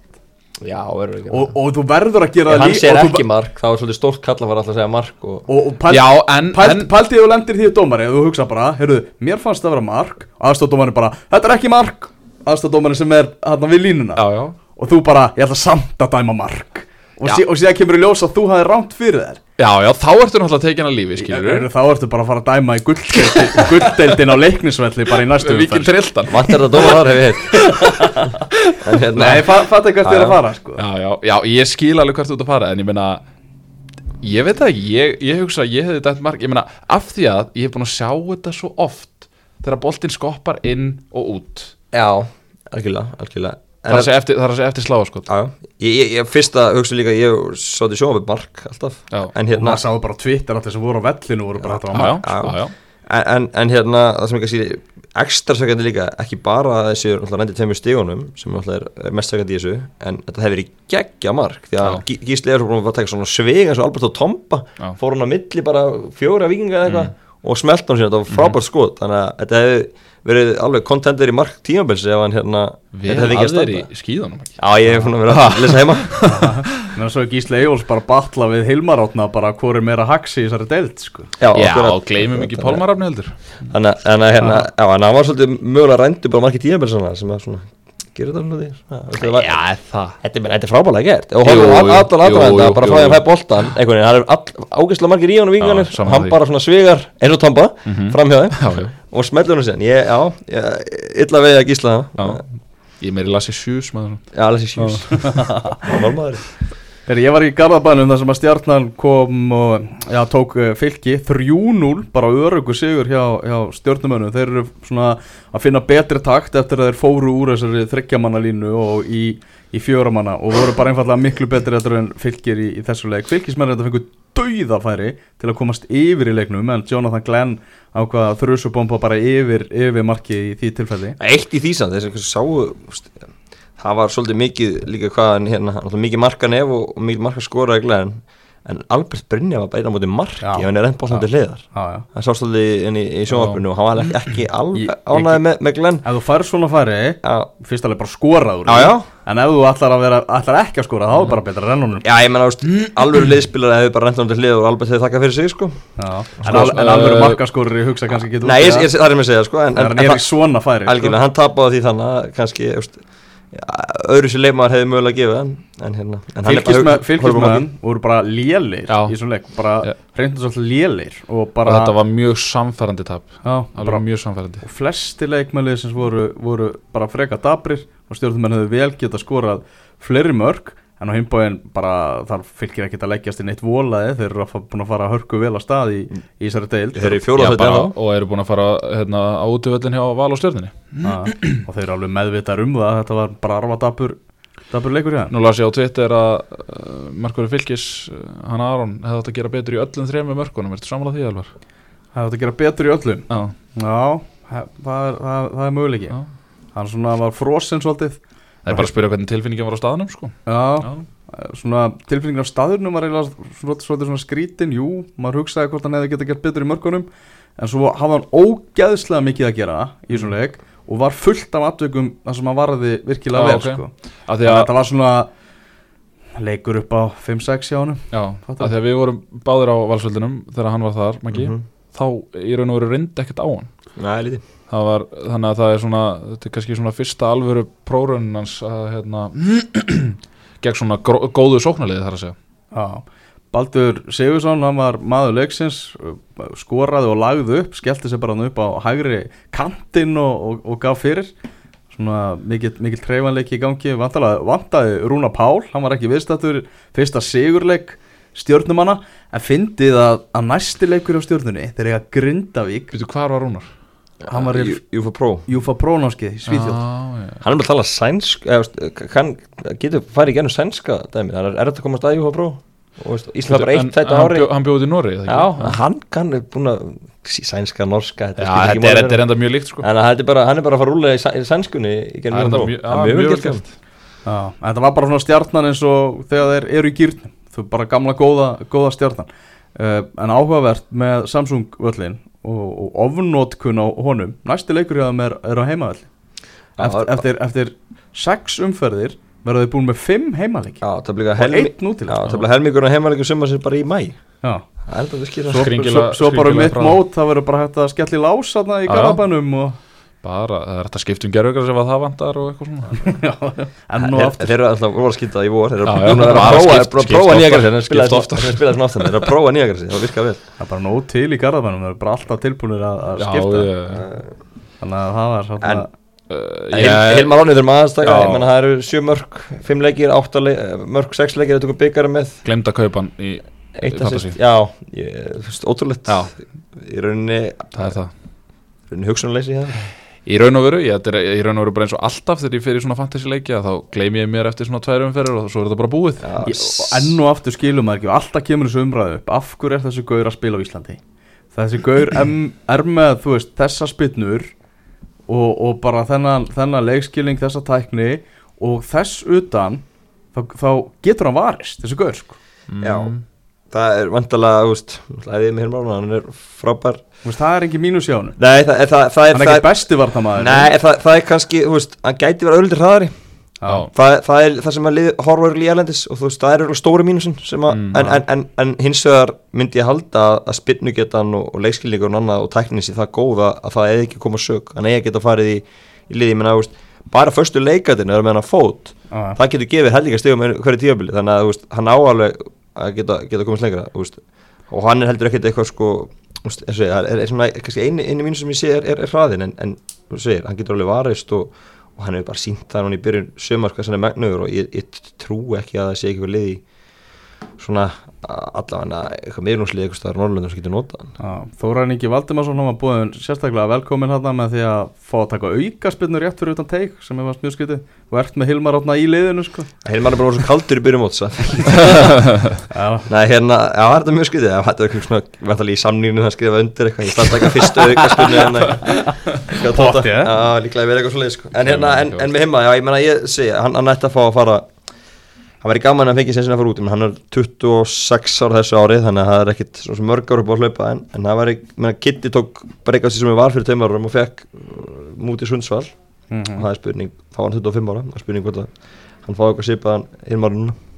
Já, verður ekki og, og þú verður að gera það hann segir og þú ekki mark þá er svolítið stórt kall að fara alltaf að segja mark og, og, og pælt, já, en, pælt, en pæltið þú lendir í því dómari og þú hugsa bara, heyrðu, mér fannst það vera mark og aðstofdómari bara, þetta er ekki mark. Aðstofdómari sem er hann við línuna. Já, já. Og þú bara, ég ætla samt að dæma mark og, sí, og síðan kemur í ljós að þú hafði rámt fyrir þér Já, já, þá ertu náttúrulega tekin að lífi, skilur Heyrðu, þá ertu bara að fara að dæma í gulldeildin gulldeildin á leiknisvelli bara í næstu umferð. trilltan vant er þetta dómar þar hef ég heilt en hérna Nei, fa fatt ekki hvert er já. að fara sko. Já, já, já, ég skil alveg hvert þú ert að fara En ég meina Ég veit það ekki, ég, ég hugsa að ég hefði dætt mark Ég meina, af því að ég hef búin að sjá þetta svo oft Þegar boltinn skoppar inn og út já, algjörlega, algjörlega Það er að segja eftir, það að segja eftir sláa, sko Já, já. ég, ég, ég fyrsta hugsa líka ég svo til sjónum við mark alltaf Já. en og hérna maður sáðu bara á Twitter allir sem voru á vellinu voru bara þetta Já, var já, mark en, en, en hérna það sem ég kannski ekstra sökandi líka ekki bara þessi reyndið tveimur stígunum sem er, mest sökandi í þessu en þetta hefur verið geggja mark því að Gísli er svo búin að taka svona svig eins og Alberto Tomba Já. Mm. fór hann á milli bara fjóra vikinga eða eitthvað og smelt hann síðan, þetta var frábært skot þannig að þetta hefur verið alveg kontender í mark tímabils ef hann hérna Við hefði erum ekki að aðeir í standa. skíðunum ekki Já, ég hef að vera að lesa heima en svo er Gísli Eyjóls bara batla við Hilmar átna bara hvor er meira haxi í þessari deild sko. Já, Já, akkurat. gleymum ekki Pálmarafni heldur hérna, já, en hann var svolítið mögulega rændu bara margir tíðanbel svona sem að svona, gerir þetta svona því? Það Já, það. Þetta er, er frábælega gert. Og hann jú, aðdraðanda jú, bara frá því að fæ boltan einhvern veginn, hann er ágæslega margir í honum og hann bara svona svigar eins og tomba fram hjá Já, já. þeim og smellur hann ég, já, illa vegi að gísla það. Ég er meiri lassi sjús já, alveg sér sjús Þegar ég var í Garðabænum þar sem að stjarnan kom og já, tók uh, fylki 3-0, bara örugu sigur hjá, hjá stjórnumönnum. Þeir eru svona að finna betri takt eftir að þeir fóru úr þessari þryggjamanalínu og í, í fjóramanna og voru bara einfallega miklu betri eftir en fylkir í, í þessu leik. Fylkismenn þetta fengur dauðafæri til að komast yfir í leiknum en Jonathan Glenn ákvaða að þrjusubomba bara yfir, yfir marki í því tilfelli. eitt í því samt, þess að sáu úst, það var svolítið mikið líka hvað hann hérna, mikið marka nef og, og mikið marka skora glæðin en Albert Brynja var bara einn á móti marki ef hann er enn bóðsandi hliðar. Hann sást alveg inn í, í sjónvarpinu og hann var ekki, ekki Ég- alveg ég- ánæði með, með Glenn. Ef þú færð svona færi, já, fyrst alveg bara skoraður En ef þú ætlar, að vera, ætlar ekki að skora, þá er bara betra honum. Já, ég menna, alveg liðspilar hefur bara hann til hlið og Albert hefur þakkað fyrir sig, sko. Já. En, al, en alveg markaskorri hugsa kannski ekki Nei, ég, ég, það er mér að segja, sko En, En, en, en en sko. hann tapaði því þannig öðru sér leikmaður hefði mögulega gefið en, en hérna en hann er bara- horfum á Fylgismenn voru bara lélir Já. í svona leik Bara reyndum svolítið lélir Og og bara þetta var mjög samfærandi tap. Já, mjög samfærandi Og flesti leikmælið sem voru, voru bara freka dabrir Og stjórnumenn hefðu vel geta skorað fleiri mörg En á himbóin bara þar fylgir ekkert að leggjast inn eitt volaði Þeir eru búin að fara að hörku vel að stað í, í þessari deild. Þeir eru í ennþá. og eru búin að fara hérna, á útvöldin hjá Val og stjörninni Já, Og þeir eru alveg meðvitar um það Þetta var bara arfa dabur, dabur leikur þeim. Nú las ég á Twitter að uh, Markvöru Fylkis, uh, hann Aron hefði átt að gera betur í öllum þremur mörkunum, ertu samanlega því alvar? Það er að gera betur í öllum? Já, Já, það það, það er möguleiki. Já. Hann svona var frosinn svolítið Það er bara að spyrja hvernig tilfinningin var á staðnum sko. Já, Já, svona tilfinningin af staðurnum var eiginlega svona, svolítið svona skrítin Jú, maður hugsaði hvort hann hefði getað gert betur í mörkunum En svo hafði hann ógeðslega mikið að gera í svona leik Og var fullt af atvikum þar sem hann varði virkilega Já, vel ok. sko. af því Þannig að að, þetta var svona leikur upp á 5-6 hjá honum já, Fattar. af því að við vorum báðir á valsvöldinum þegar hann var þar, Maggi Mhm. þá í raun og veru reyndi ekkert á hann Nei, lítið var, þannig að það er svona þetta er kannski svona fyrsta alvöru prórunn hans að hérna gegn svona góðu sóknarliði þar að segja. Já, Baldur Sigursson, hann var maður leiksins, skoraði og lagði upp, skellti sér bara upp á hægri kantinn og, og, og gaf fyrir. Svona mikill, treyfanleiki í gangi, vantaði Rúna Pál, hann var ekki viðstættur fyrsta sigurleik stjórnumanna, en fyndið að, að næsti leikur á stjórnunni, þegar ég að Grindavík, Veitu, hvar var Rúnar? Hann var í Jú- Júfa Pro Júfa Prónáskið í Svíþjóð. Já, já. Hann er bara að tala sænsk eða, kann, getur farið í gennum sænska dæmi, það er erfitt að komast að Júfa veist, Ísland var bara eitt þetta hann ári. Hann bjóði í Nóri Já, hann kann er búin að sænska, norska Já, skiptir ekki þetta er, þetta er enda mjög líkt sko. En þetta er bara, hann er bara að fara að rúlega í, sæ- í sænskunni í gennum er Júfa já, er Já, en þetta var bara svona stjarnan eins og þegar þeir eru í gýrnum þú bara gamla góða, góða stjarnan. Uh, en áhugavert með Samsung völlin og, og ofnótkun á honum, næsti leikur hjá þeim er, er á heimavöll. Já, eftir, eftir, eftir sex umferðir verða þið búin með fimm blir og helmi einn út til Já, það blir að heimalegum summa sem bara í mæ Já. Er að svo, svo, svo bara um mitt mót það verður bara hægt að skella í lás þarna í garabænum og Bara, það er þetta skipt um gerðugra sem að það vantar og eitthvað svona. Enn og aftur. Þeir eru alltaf voru að skýta í vor Þeir eru að prófa skipt- búin að skipt prófa nýja oftar, grassi Þeir Þeir eru að prófa nýja grassi Það virkar vel. Það er bara nóg til í garabænum það er bara alltaf tilbúinir að, skipta. þannig að það var svona ég, Hilmar Ánni þurfum aðstaka Já. Ég menna það eru sjö mörg Fimm leikir, átta leik, mörg, sex leikir Það tókum byggara með. Glemd að kaupa hann í, assist Já, Já. Í rauninni það er Í raun og veru, ég, þetta er í raun og veru bara eins og alltaf þegar ég fer í svona fantasy leiki að þá gleymi ég mér eftir svona tvær umferðir og svo er þetta bara búið. Já, Ég- og enn og aftur skilum maður ekki og alltaf kemur þessu umræðu upp af hverju er þessi gaur að spila á Íslandi? Þessi gaur er með þú veist, þessa spinnur og, og bara þennan, þennan leikskilning þessa tækni og þess utan þá, þá getur hann varist þessi gaur sko. Já, það er vantalega, þú veist Æðið með Hilmar Ánni, hann er frábær veist, það er ekki mínus hjá hann Nei, það, það, það, er hann er ekki besti vartamæður Nei, það, það er kannski, þú veist, hann gæti verið auðvitað hraðari. Það, það er það sem að horfur í erlendis og þú veist, það er örugglega stóri mínusin Mm, en, en, en, en hins vegar myndi ég halda að, spinnugetan og, og leikskilningur og annað og tækninni sér það góð að, að það eða ekki koma sög hann eða geta farið í, í liði, ég menna, þú veist bara förstu leikatinn er með hann fót. Já. það getur gefið hellinga stegum hverju tíabili þannig að veist, hann áalveg að geta, geta komast lengra og hann er heldur ekkert eitthvað sko það er, svona eini mínu sem ég sé er, hraðin en, en segir, hann getur alveg varist og, og hann hefur bara sínt það núna í byrjun sömar hvað sem er megnugur og ég, ég trú ekki að það sé eitthvað liði svona allavega eitthvað meðrúnslið eitthvað staðar Norrlöndum sem getur notað hann. Já, Þórainn Ingi Valdimarsson hann var búin sérstaklega velkomin hann með því að fá að taka auka spinnur rétt fyrir utan teik sem er mjög skytið og ert með Hilmar átna í liðinu sko. Heilmann er bara svo kaldur í byrjun móts Já, Nei, hérna, já, það er þetta mjög skriðið Það er svona, vantalega í samnýrinu það skrifa undir eitthvað. Ég standa eitthvað fyrstu aukaspunni hérna. Potti, eh? Já, líklega Hann, væri gaman að fengi sem sinna að fara út hann er 26 ára þessu árið þannig að það er ekkit mörg ára búið að hlaupa en, en það væri, menna Kitty tók breykast sem við var fyrir tveim árum og fekk uh, mútið Sundsvall. Og það er spurning, þá var hann 25 ára það er spurning hvort að hann fá eitthvað var núna Já,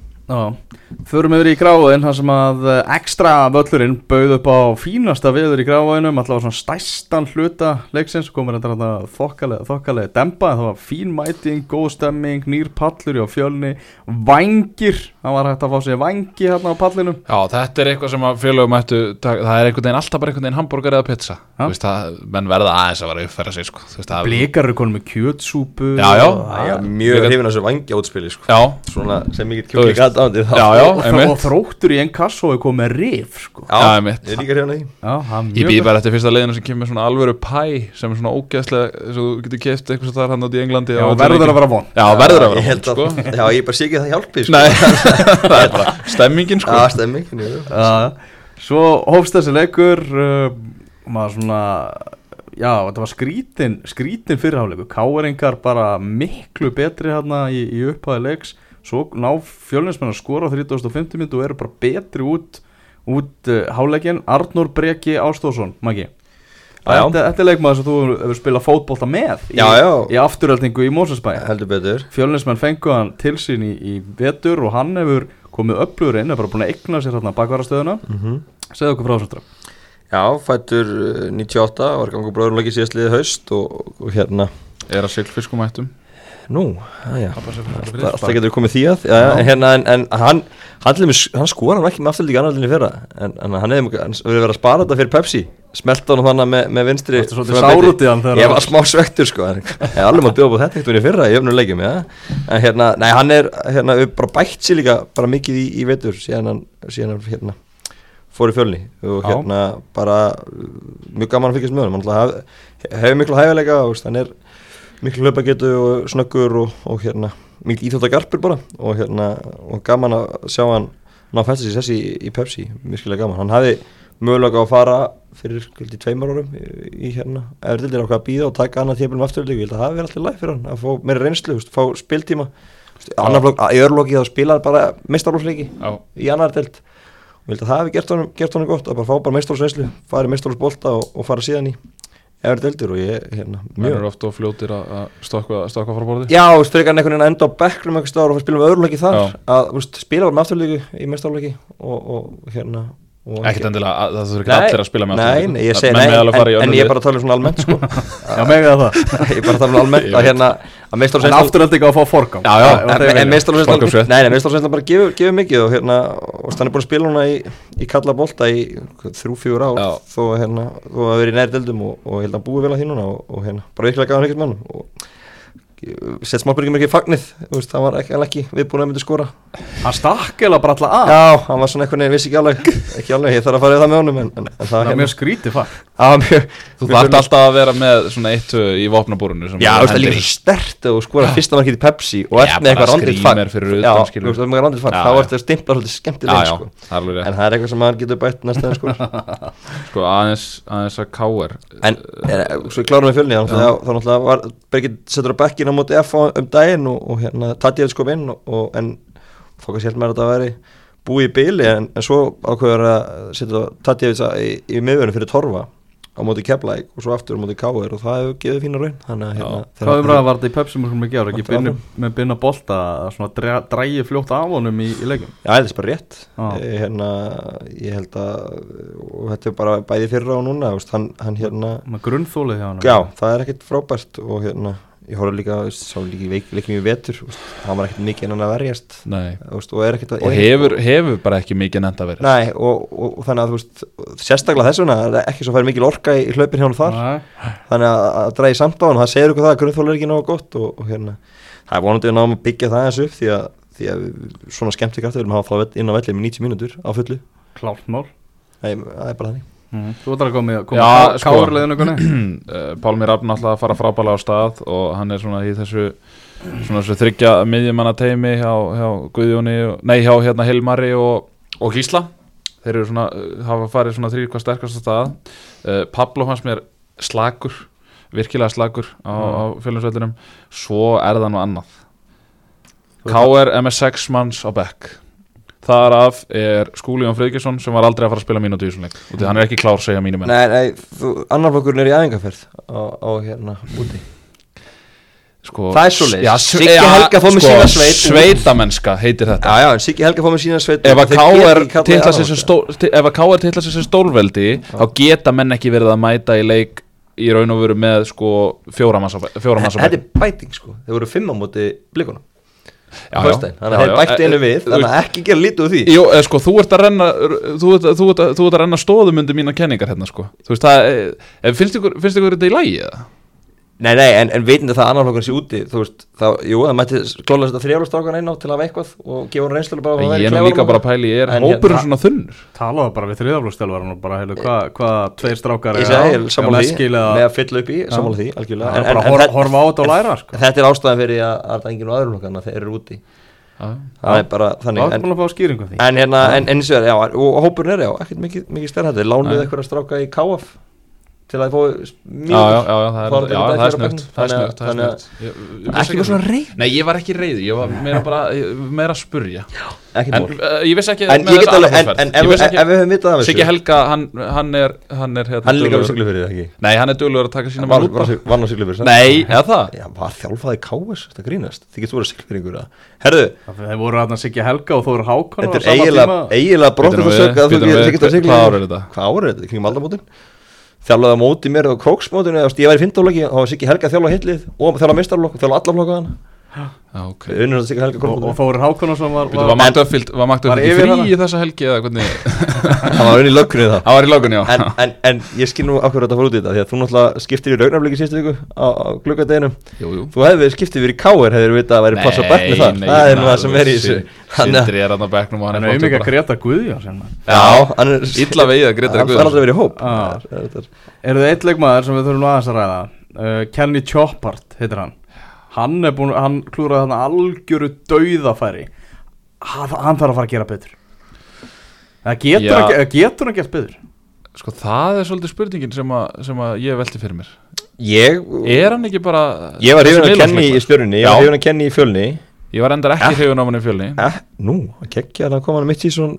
förum yfir í gráðin þar sem að eh, ekstra völlurinn bauð upp á fínasta viður í gráðinum allavega svona stæstan hluta leiksins komur þetta þokkalega, þokkalega dempa það var fín mæting, góð stemming nýr pallur á fjölni vangir, það var hægt að fá sér vangi hérna á pallinum. Já, þetta er eitthvað sem að félögum ættu það er einhvern veginn alltaf bara einhvern veginn hambúrgar eða pizza. Já. Þú veist það, menn verða aðeins að vera að uppfæra sig sko. Þú veist, það- blikar eru konum með kjötsúpu. Já, já. og- Það er mjög hrifin að þessu vangja útspili sko. Já, svona sem mikið kjúkling aðdándi þá. Já, já, og, og, einmitt. og þróttur í einn kasso er komið með rif sko. Já, Já, einmitt. ég er líka hrifin að því. Já, Ég mjög býð bara eftir fyrsta leiðinu sem kemur með svona alvöru pæ sem er svona ógeðslega þess það er bara stemmingin sko. Já, stemming jú. Svo hófst þessi leikur uh, maður svona já, þetta var skrítin skrítin fyrirháleiku, káeringar bara miklu betri hérna í, í upphæði leiks, svo ná fjölinsmenn að skora á 3050 myndu og eru bara betri út, út uh, háleikin, Arnur Breki Ástóðsson Maggi. Þetta, þetta er leikmaður sem þú hefur spilað fótbolta með í, Já, já. í afturöldingu í betur. Fjölinsmenn fengu hann til sín í, í vetur og hann hefur komið upplugur inn, er bara búin að eigna sér hérna bakvarastöðuna mm -hmm. segðu okkur frá þessu Já, fættur uh, 98 var gangur bróðurlöki síðastliðið haust og, og hérna. Er að sigl fiskumættum Nú, aðja spark. getur komið því að já, já. Hérna, en, en hann, hann, hann skora hann ekki með afturlík annarlinni fyrra. En, en hann hefði verið að spara þetta fyrir Pepsi smelta hann þannig með, með vinstri í Ég var smá svektur sko Ég er alveg mátt bjóða på þetta í fyrra í öfnum leikjum ja. En hérna, nei hann er hérna, bara bætt sér líka bara mikið í, í vetur síðan hann, síðan hann hérna, fór í fjölni. Og Já. hérna bara uh, mjög gaman að fylgjast með hann hann hef, hefur miklu hæfileika og veist, hann er miklu hlaupagetu og snöggur og, og hérna miklu íþjóttagarpur bara. Og hérna og gaman að sjá hann ná fæsta sér sessi í, í Pepsi, miskilega gaman. Hann hafði mögulega að fara fyrir skildi tveimur árum í, í hérna. Efriðildir á hvað að býða og taka annað tímpil með afturöldingu, ég held að það verið alltaf læg fyrir hann að fá meira reynslu, veist, fá spiltíma. Flokk, í öðrulokki þá spilaði bara meistarlófsleiki Já, í annar delt og ég held að það hefði gert honum, gert honum gott að bara fá bara meistarlófsreynslu, fara í meistarlófsbolta og, og fara síðan í efri deltir og ég, hérna, mjög eru ofta og fljótir að stökkva frá borði. Já, en einhvern veginn að enda á bekknum og fara spila með öðruleiki þar að, veist, spila með afturleiki í meistarleiki og, og hérna Ekkert endilega, að- það þurfi ekki allir að spila með Nei, afturlíki. nei, ég Það- segi nei, en, en önnur ég er bara að tala um svona almennt sko. Já, megaði það. Ég er bara að tala um almennt Ég að hérna að En meistarlófsreynslan afturöldingu að fá forgang. Já, já, Það- það En, en Forgangsrétt. Nei, nei, meistarlófsreynslan bara gefur, gefur mikið og hérna og hann er búin að spila núna í, í kalla bolta í þrjú, fjögur ár þó að hérna, þó að vera í næri deildum og, og hérna búið vel að því núna og, og hérna bara virkilega með hann og sett smábyrgjum ekki fagnið hann var ekki, ekki viðbúin að myndi skora. Hann stakk eða bara alla að Já, hann var svona einhvern veginn, vissi ekki alveg ekki alveg, ég þarf að fara í það með honum en, en, en það Það er hérna, mjög skrítið fag. Það var mjög Þú þarft alltaf að vera með svona eitt í vopnabúrunu sem Já, þú veist, það er líka stert og skora fyrsta markið í Pepsi og bara eitthvað randið það er fag. þá ertu að stimpla svolítið skemmtileg sko. það er en það er eitthvað sem maður getur bætt næsta sko. Sko aðeins, að káir Á móti F um daginn og, og hérna Tatjæð kom inn og, og, en fókast helt með að þetta væri búið í byli en, en svo ákveður að setja Tatjæð í, í miðvörinu fyrir Torfa á móti Keflæk og svo aftur á móti Káir og það hefur gefið fína raun. Þannig að hérna þegar- Hvað umræða var þetta í ára ekki áfram. með binna bolta að drægi fljótt af honum í, í leikum Já, þetta er bara rétt. Já. e, hérna, ég held að og þetta er bara bæði fyrra og núna hann, hann hérna grunnþólið hjá hann Já, það er ekkert frábært og hérna, ég horfði líka, sá líka leikum í vetur, hann var ekkert mikið innan að verjast. Veist, og er ekkert að Og hefur, hefur bara ekki mikið nefnd að vera Nei, og, og, og þannig að veist, sérstaklega þess vegna er ekki svo fær mikil orka í hlaupin hjá hann þar. Nei. þannig að, að dræði samt á hann, það segir ykkur það að grunnþóla er ekki náða gott og, og hérna, það er vonandi að náðum að byggja það eins upp því að, því að svona skemmt ykkur við erum að hafa inn á velli með 90 mínútur á fullu, Klárt mál. Nei, það er bara þannig mm. Þú ætlar að koma í Já, koma sko. káurleginu Eh, Pálmi Rafn alltaf að fara frábælega á stað og hann er svona í þessu svona þessu þryggja miðjumanna teimi hjá, hjá Guðjóni, nei hjá hérna Hilmari og, og Gísla. Þeir eru svona, eh, hafa farið svona þrýr hvað sterkast að stað. Uh, Pablo hans mér slagur virkilega slagur á, á fjölinsvellinum svo er það nú annað. KR er með 6 manns á bekk Þar af er Skúli Jón Friðgjesson sem var aldrei að fara að spila mínútu í þessum leik. Og hann er ekki klár segja mínum menn. Nei, nei, þú, annar flokkurinn er í æfingarferð á, á hérna úti. Sko, Það er svoleiðis. já, s- Siggi já, Helga fór með sko, sína sveit. Sveitamennska heitir þetta. Já, já, en Siggi Helga fór með sína sveit. Ef að þeir KR geta ekki kallað titla sig sem aðalflokk. stól- ti- ef að KR titla sig sem stólveldi þá geta menn ekki verið að mæta í leik í raun og veru með sko fjóra bekk- fjóra manns á Þetta er bæting sko, þeir voru fimm á móti blikunum Já, á já. föstudaginn. Þannig að þeir Eh, einu eh, við Þannig að ekki gera lítið úr því Jú, eða sko, þú ert að renna þú ert, þú ert, þú ert að renna stóðum undir mína kenningar hérna sko Þú veist það, eh, finnst ykkur, finnst ykkur þetta í lagi eða? Nei, nei, en, en veitandi það að annar flokkurinn sé úti Þú veist, þá, jú, það mætti klóla þetta þrjálastákan einn á til að hafa eitthvað og gefa hann reynslu bara að vera í Ég er líka bara að pæli, er En hópurinn svona þunnur? Talaðu bara við þriðaflókstjálfarinn og bara heilu hvað hva, tveir Ég á, ég er sammála hjá því, með að fylla upp í, sammála því, algjörlega. Það En, er bara en, en, horfa á þetta og læra sko. en þetta er ástæðan fyrir að, að það er enginn á öðrum flokkana þeir eru úti. Já. Það er bara Það þannig er en, búin að fá skýringu á því. En hérna, en, en eins og er, já, og hópurinn er já, ekkert mikið, mikið stærhætti Lánuðu Nei. eitthvað að stráka í KF til að fá Já, já, já, já, það er, hann já, það er að snutt Það er þannig að- það er að- Ekki bara svona reyð Nei, ég var ekki reyð, ég var meira bara, meira að spurja. Uh, ég vissi ekki En ef, við höfum vitað af Siggi Helga, hann, hann er hann er, hérna, Hann líka með það ekki? Nei, hann er duglegur að taka sína Var, hann á siglu fyrir Nei, eða það? Já, var þjálfaði KS, þetta grínast? Þið getur verið siglfyrringur að Herðu, Þeir voru aðna Siggi Helga og Þóður Hákon þetta er eiginlega nú að að þú getur Þjálfaði á móti mér á króksmótinu eða ég var í fintaflokki og var Siggi Helga þjálfa hitlið og þjálfa mistarflokk og þjálfa alla flokkaðan Já, ok. Unnur að Siggi Helga og, og Þóður Hákonarsson var, Býtu, var, yfir frí hana? í þessa helgi eða hvernig? Það var unni í löggrunni það Það var í lókunni, já. En, en, en ég skil nú okkur þetta fór út í þetta því að þú náttúrulega skiptir í raunafliki síðustu viku á, á jú þú hefði skiptið verið í káir hefur vitað að væri passa með það það er nú það sem er í þessu. Að- Sindri er hann á bekknum og hann hann er auðvitað bara. Greta Guðjón sem Já, hann er Illa vegið að Grétar Hann Guðjónsson. fær aldrei verið í hóp. Ah. Það er- hann Hann er búin, hann klúraði þarna algjöru dauðafæri. Hann, hann þarf að fara að gera betur. Það getur, Já. hann, ge- getur hann gert betur? Sko það er svolítið spurningin sem að, sem að ég velti fyrir mér. Ég Er hann ekki bara Ég var hrifun að kenni í stjörnunni Ég Já. var hrifun að kenni í fjölni. Ég var endar ekki hrifun af hann í fjölni. Eh, Nú, að kekkja að koma hann mitt í svona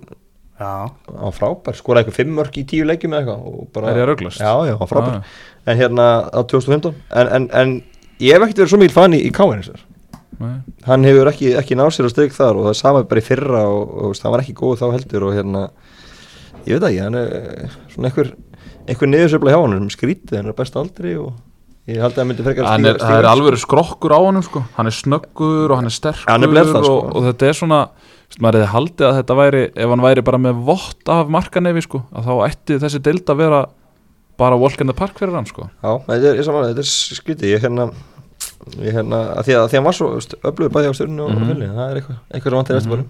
Já, á frábær, skoraði eitthvað fimm mörk í tíu leikjum eða eitthvað og bara- Er ég að ruglast? Já, já, á frábær. Ah, En hérna á 2015 En, en, en ég hef ekkert verið svo mikil fan í, í káin. Hann hefur ekki, ekki náð sér að stryk þar og það er sama bara í fyrra og, og, það var ekki góð þá heldur og hérna ég veit ekki, hann er eh, svona einhver einhver niðursöfla hjá hann, skrítið hann er best aldri og ég held að hann myndi frekar Hann er, er alveg skrokkur á honum sko. Hann er snöggur og hann er sterkur Hann er það, sko. og, og þetta er svona maður hefði haldið að þetta væri ef hann væri bara með vott af markanefi sko, að þá ætti þessi deild að vera bara walk in the park fyrir hann sko. Já, þetta er, þetta er skrítið ég hérna ég hérna, að því að, því að hann var svo öflugur bæði á stjórninu og Mhm. mm -hmm. það er eitthvað, eitthvað sem vantir eftir bara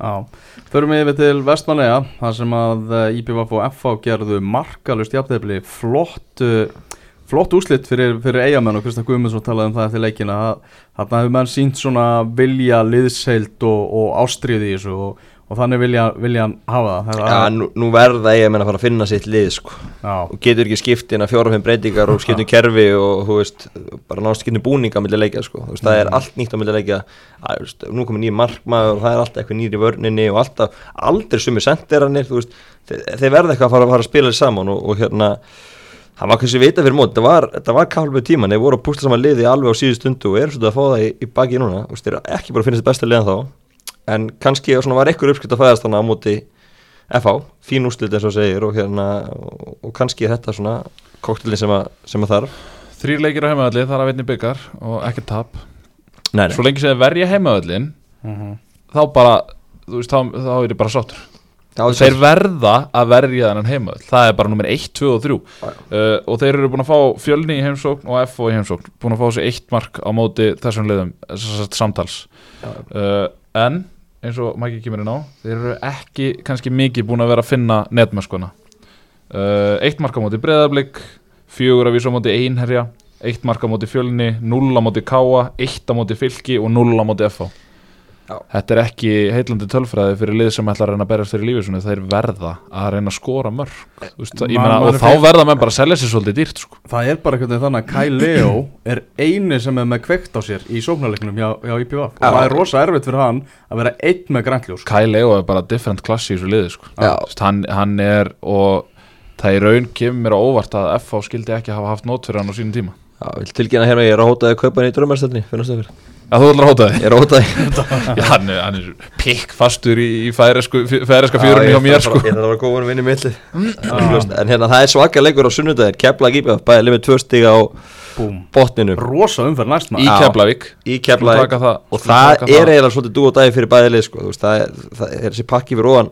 já Förum við yfir til Vestmanlega þar sem að uh, IPVF og FH gerðu markalust jafntefli flott uh, flott úslit fyrir, fyrir eigamenn og Kristján Guðmundsson talaði um það eftir leikina að þarna hefur menn sínt svona vilja liðsheild og, og ástriði í þessu og, og þannig vilja, vilja hann hafa það, það Já, nú, nú verða ég að að fara að finna sitt lið sko. Og getur ekki skipt inn að fjóra og fimm breytingar og skiptum kerfi og veist, bara náttúrulega skiptum búninga á milli leikja sko, veist, það er allt nýtt á milli leikja. Að, nú komið nýjum markmaður og það er alltaf eitthvað nýri vörninni og alltaf aldrei sumi sendiranir, þú veist þeir, verða eitthvað að fara, fara að spila þessi saman og, og hérna, það var kannski vita fyrir mót, það var, það var kálfið tíman, þeir voru að pústa saman liði alveg á síðu stundu og eru svolítið að fá það í, í baki núna, þeir ekki bara að finna þetta besta liðan þá, en kannski svona var einhver uppskrift að fæðast þannig á móti FH, fín úrslit eins og segir og, hérna, og, og kannski er þetta svona koktelin sem, að, sem að þarf. Þrýr leikir á heimaðalli, það er að veitni byggar og ekki tap. Nei, Svo lengi sem þeir verja heimaðallin Mhm. þá bara, þú veist, þá, þá er ég bara sáttur Þeir verða að verja þennan heimavöll. Það er bara nummer 1, 2 og 3 Já. uh, Og þeir eru búin að fá fjölni í heimsókn og FO í heimsókn. Búin að fá sér eitt mark á móti þessum liðum þess að samtals. Já. uh, En, eins og Mæki kemur inn á Þeir eru ekki kannski mikið búin að vera að finna netmöskuna. Uh, Eitt mark á móti breðablик Fjögur að vísa móti einherja Eitt mark á móti fjölni, null á móti káa Eitt á móti fylki og null á móti FO Já. þetta er ekki heillandi tölfræði fyrir lið sem ætla að reyna að berjast fyrir lífið svona þeir verða að reyna að skora mörg veist, Ma- meina, og er þá fyrir- verða menn bara að selja sér svolítið dýrt sko. Það er bara veginn þannig að Kai Leo er eini sem er með kveikt á sér í sóknarleiknum hjá, hjá IPVF og það er rosa erfitt fyrir hann að vera einn með grænljós Kyle Leo er bara different class í þessu liði sko. Já. Veist, hann, hann er og það í raun kemur mér á óvart að FH skildi ekki hafa haft nót fyrir hann á sínum tíma Já, að í þú ætlar að hóta þig Ég er að hóta Já, hann, er- hann er pikk fastur í, í færeska, fjörunni hjá mér sko. Ég þarf að vera góður vinn í milli. En hérna, það er svaka leikur á sunnudagir Kefla Gípa, bæði limið tvö stiga á Búm botninu Rosa umferð næst í maður Já. Keflavík. Í Kefla Skulum taka það- Og skulum það er eiginlega svolítið dú og dagi fyrir bæði lið sko. Það, er, það er þessi pakki fyrir ofan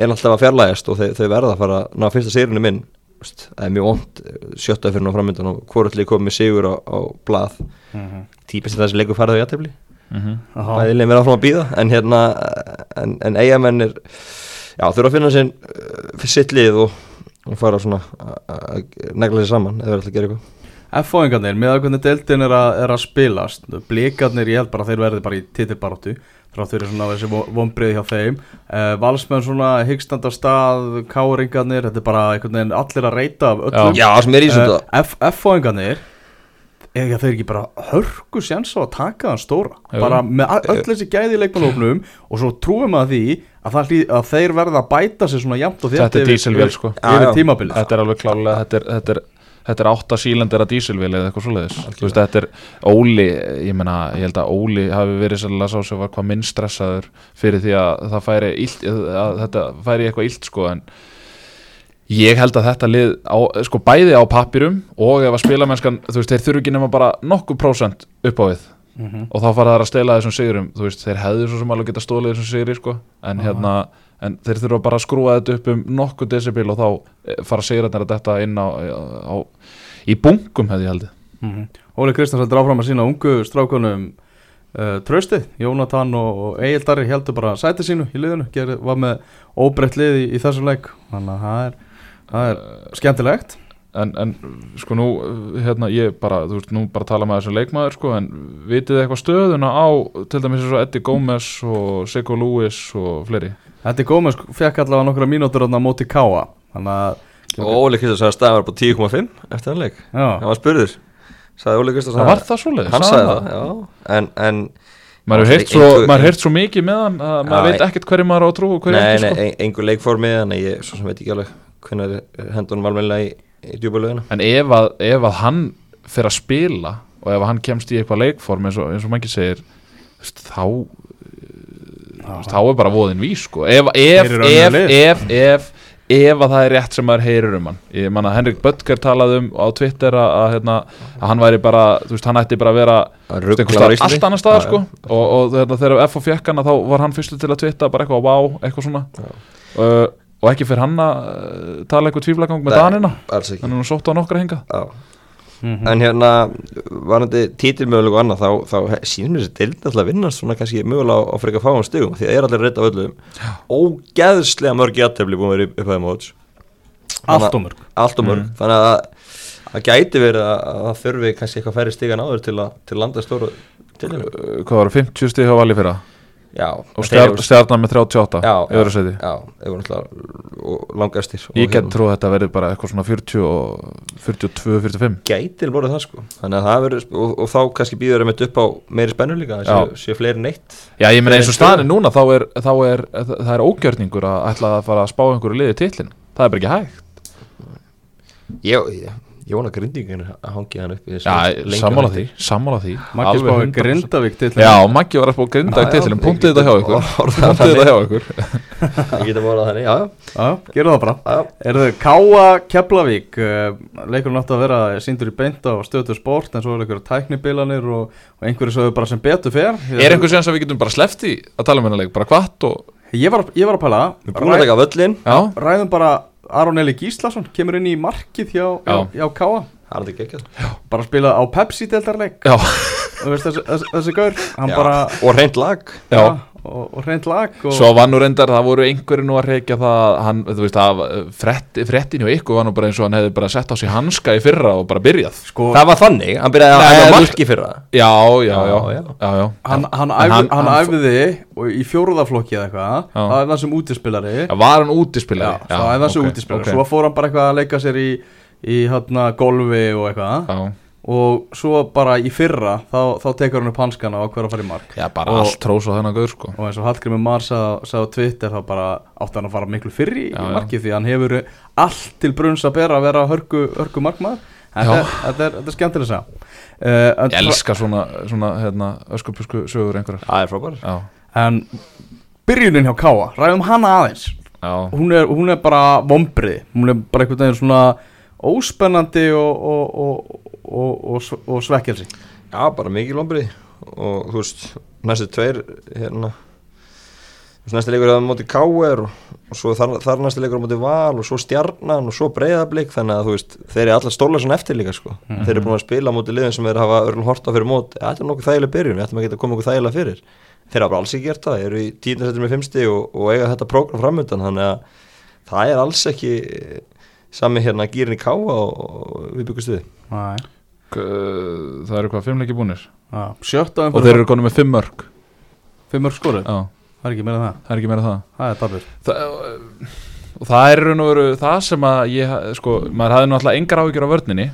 er alltaf að fjarlægast og þau, þau verða að fara að ná fyrsta sérinu minn það er mjög vond sjötta fyrir ná framöndan og hvoralli komið með sigur á, á blað Mhm. típist þessi leikur farið á jættefli Mhm. Aha. bæði liðin verða áfram að býða en hérna en, en eigamenn er já þurfa að finna sinn uh, fyrir sitt lið og, og fara svona að- negla sér saman eða verða alltaf að gera eitthvað F-fóingarnir, með að hvernig deildin er að, er að spilast Blikarnir, ég held bara þeir verði bara í titilbaróttu frá þeirri svona þessi vonbriði hjá þeim. Uh, Valsmenn svona hyggstanda stað Káringarnir, þetta er bara einhvern veginn allir að reyta af öllum. Er uh, F-fóingarnir eiga þeir ekki bara hörku sjans á að taka þann stóra? Jú. bara með a- öll þessi gæði í leikmannhófnum og svo trúum að því að, hlý- að þeir verða að bæta sig svona jafnt og þétt Þetta er yfir- dísilvél, yfir- sko. yfir já. tímabilið. Þetta er alveg klálega Þetta er, þetta er, þetta er átta sílendera dísilvél eða eitthvað svoleiðis. Þetta er Óli, ég meina, ég held að Óli hafi verið sérlega sá sem var hvað minn stressaður fyrir því að það færi illt, að þetta færi eitthvað illt sko en ég held að þetta lið á, sko bæði á pappirum og ef að spilamennskan, þú veist, þeir þurfi ekki nema bara nokkuð prósent upp á við. Mhm. og þá fara þær að stela þessum sigurum. Þú veist, þeir hefðu svo sem alveg geta stólið þessum sigri sko, en hérna en þeir þurfa bara að skrúa þetta upp um nokkuð desibil og þá eh, fara að detta inn á, á, í bunkum hefði ég haldið. Mhm. Óli Kristjáns heldur áfram að sína ungu strákunum uh, tröstið, Jónatan og, og Egil Darri heldur bara sæti sínu í liðinu, Ger, var með óbreytt lið í, í þessum leik. Þannig að það er, það er skemmtilegt. En, en sko nú eh, hérna ég bara, þú veist, nú bara tala með þessum leikmaður sko, en vitið þið eitthvað stöðuna á til dæmis eins og Eddie Gómez og Siggo Lewis og fleiri Þetta er gómið, sko, fekk allavega nokkra mínútur á móti Káa þannig að og Óli Kristjáns sagði að staðan var bara 10,5 eftir hann leik. Já, hann var spurður. Sagði Óli Kristjáns það var það svoleiðis. Hann sagði það. já. En, en maður hefur heyrt Engu- svo, maður heyrt svo mikið með hann að maður veit ekkert hverju maður á að trú og hverju nei, ekki nei, sko. ein- engu leikformi þannig að ég svo sem veit ekki alveg hvernig hendunum valmennilega í, í djúpa lögina en ef að, ef að hann fer að spila og ef að hann kemst í eitthvað leikform eins og, eins og mann segir þú veist, þá er bara voðin vís sko. ef, ef, ef, ef, ef, ef að það er rétt sem maður heyrir um hann ég manna Henrik Böttger talaði um á Twitter að, að, hérna, að hann væri bara þú veist, hann ætti bara að vera Að þú veist, einhvers rugla á staðar- Íslandi. allt annar staðar sko. og, og þegar, þegar F og fjekk hana þá var hann fyrstu til að twitta bara eitthvað wow, eitthvað svona uh, og ekki fyrir hann að uh, tala eitthvað tvíflagang með Nei. Danina alls ekki hann er nú sótt á nokkra hinga Já. Mhm. En hérna, varandi títilmöguleg og annað, þá, þá sínum þessi deild alltaf að vinnast svona kannski mögulega á, á frekar fáum stigum því það er allir reynd af öllum. Ógeðslega mörg jættefli búin að vera upp, upp að móts allt og mörg. allt og mörg, Mhm. þannig að það gæti verið að, að það þurfi kannski eitthvað færri stigan áður til að, til að landa stóru hvað var það, 50 stig hjá Valli fyrra Já, og stjarnan með 38 Já, Já, voru náttúrulega langastir ég get trú að þetta verði bara eitthvað svona 40 og 42, 45 Gætil voru það sko. Það verður, og, og þá kannski býður þeim upp á meiri spennu líka, það séu, séu fleiri neitt já ég meina eins og staðin núna þá er, þá er það er ógjörningur að ætla að fara að spá einhverju liði titlin það er bara ekki hægt. Ég, ég, ég vona grindingin að hangi hann upp lengra sammála því, sammála því. Maggi spáði 100%. Grindavík til já, Maggi var að spá grindag Já, já, titlin, ég punktið þetta hjá ykkur. punktið þetta hjá ykkur. Ég geta vorað þannig, já, já, gerðu það bara. Er þau Káa Keflavík uh, leikurinn átti að vera síndur í beint á stöðu sport en svo er einhverju tæknibilanir og, og einhverju sögðu bara sem betur fer. Er einhver séns að við getum bara sleppt í að tala um hennar leik, bara kvart og Ég var, ég var að pæla. Ræðum bara Aron Eli Gíslason kemur inn í markið hjá, hjá, Já. hjá Káa Það er þetta ekki bara spila á Pepsi-deltarleik þessi, þessi, þessi gaur bara Og reynd lag. Já, og, og hreint lag og, Svo var nú reyndar, það voru einhverju nú að reykja það að hann, þú veist, að frett, frettin hjá ykkur var nú bara eins og hann hefði bara sett á sig hanska í fyrra og bara byrjað sko, Það var þannig, hann byrjaði að það marki fyrir það Já, já, já, Já, já, já. já, hann, hann, En æf, hann- æfði í fjóruðaflokki eða eitthvað Já. það er það sem útispilari. Já, var hann Já, útispilari? svo æfði það sem ok, útispilari. ok. svo fór hann bara eitthvað að leika sér í, í hérna, golfi og eitthvað. Já, og svo bara í fyrra þá, þá tekur hann upp hanskana og hver að fara í mark. Já, bara Og- allt trós á þennan gaur, sko. Og eins og Hallgrimur Mar sagði á Twitter þá bara átti hann að fara miklu fyrr í, Já, í já. markið því hann hefur allt til brunns að bera að vera hörku, hörku markmaður. Þetta, Já. er- þetta, er, þetta er skemmtileg að segja uh, Ég elska svona, svona, hérna, öskupusku sögur einhverjar. Það er frábær. Já, en byrjunin hjá Káa, ræðum hana aðeins. Já, hún er, hún er bara vombrið hún er bara einhvern veginn svona óspennandi og, og, og, og, og, og svekkelsi Já, bara mikið lombrið og þú veist, næstu tveir hérna næstu leikur er á móti K.R. og, og svo þar, þar næstu leikur á móti Val og svo Stjarnan og svo Breiðablík þannig að þú veist, þeir eru allar stóla svona eftir líka sko. þeir eru búin að spila móti liðin sem þeir hafa örlun horta fyrir mót, þetta er nokkuð þægileg byrjun við ættum að geta komið okkur þægilega fyrir þeir hafa alls ekki gert það, þeir eru í tíðnasettur með fimmsti og, og eiga þetta prógram framöndan þannig að það er alls ekki eh, sami hérna gýrin í K.A. og, og við byggumst við það eru hvað, fimm leiki búnir? Já, sjötta Og þeir eru konum með fimm mörg fimmur skoru, Já, það er ekki meira en það? Það er ekki meira það. Það er tapir það, og það er í raun og veru það sem að ég, sko, maður hafði náttúrulega engar áhyggjur á vörninni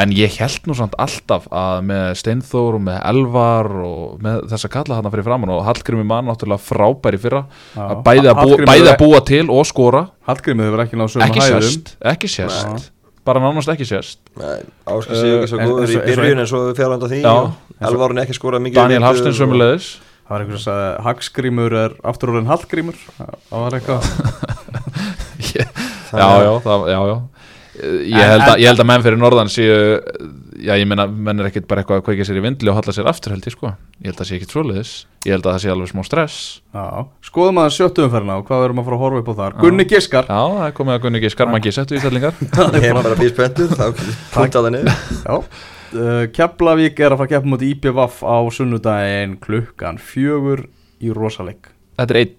en ég held nú samt alltaf að með Steinþór og með Elvar og með þessa kalla hann fyrir framann og Hallgrimur mann náttúrulega frábær í fyrra að bæði, að búa, bæði að búa til og skora. Hallgrimur hefur ekki náð sögum hæðum. sérst, ekki sérst bara nánast ekki sérst Áskil Uh, Sigur svo góður í byrjun en svo fjárhund á því. Elvarun ekki skorað mikið Daniel og- sömulegis það var einhvers að sagði Hagskrimur er aftur orðin Hallgrimur það var eitthvað. Já, já, það, já, já Ég held, að, ég held að menn fyrir norðan séu Já, ég meina, menn er ekkit bara eitthvað að kveika sér í vindli og halla sér aftur held ég sko. Ég held að það sé ekkit svoleiðis. Ég held að það sé alveg smá stress. Já, skoðum að sjöttu umferðina og hvað verðum að fara að horfa upp á þar. Gunni Giskar. Já, það er komið að Gunni Giskar, maður settu í stellingar Ég er bara býð spenntur þá punta það niður. Já. Uh, Keflavík er að fara að keppa múti IPVAF á sunnudaginn klukkan fjögur í rosaleg Þetta er einn,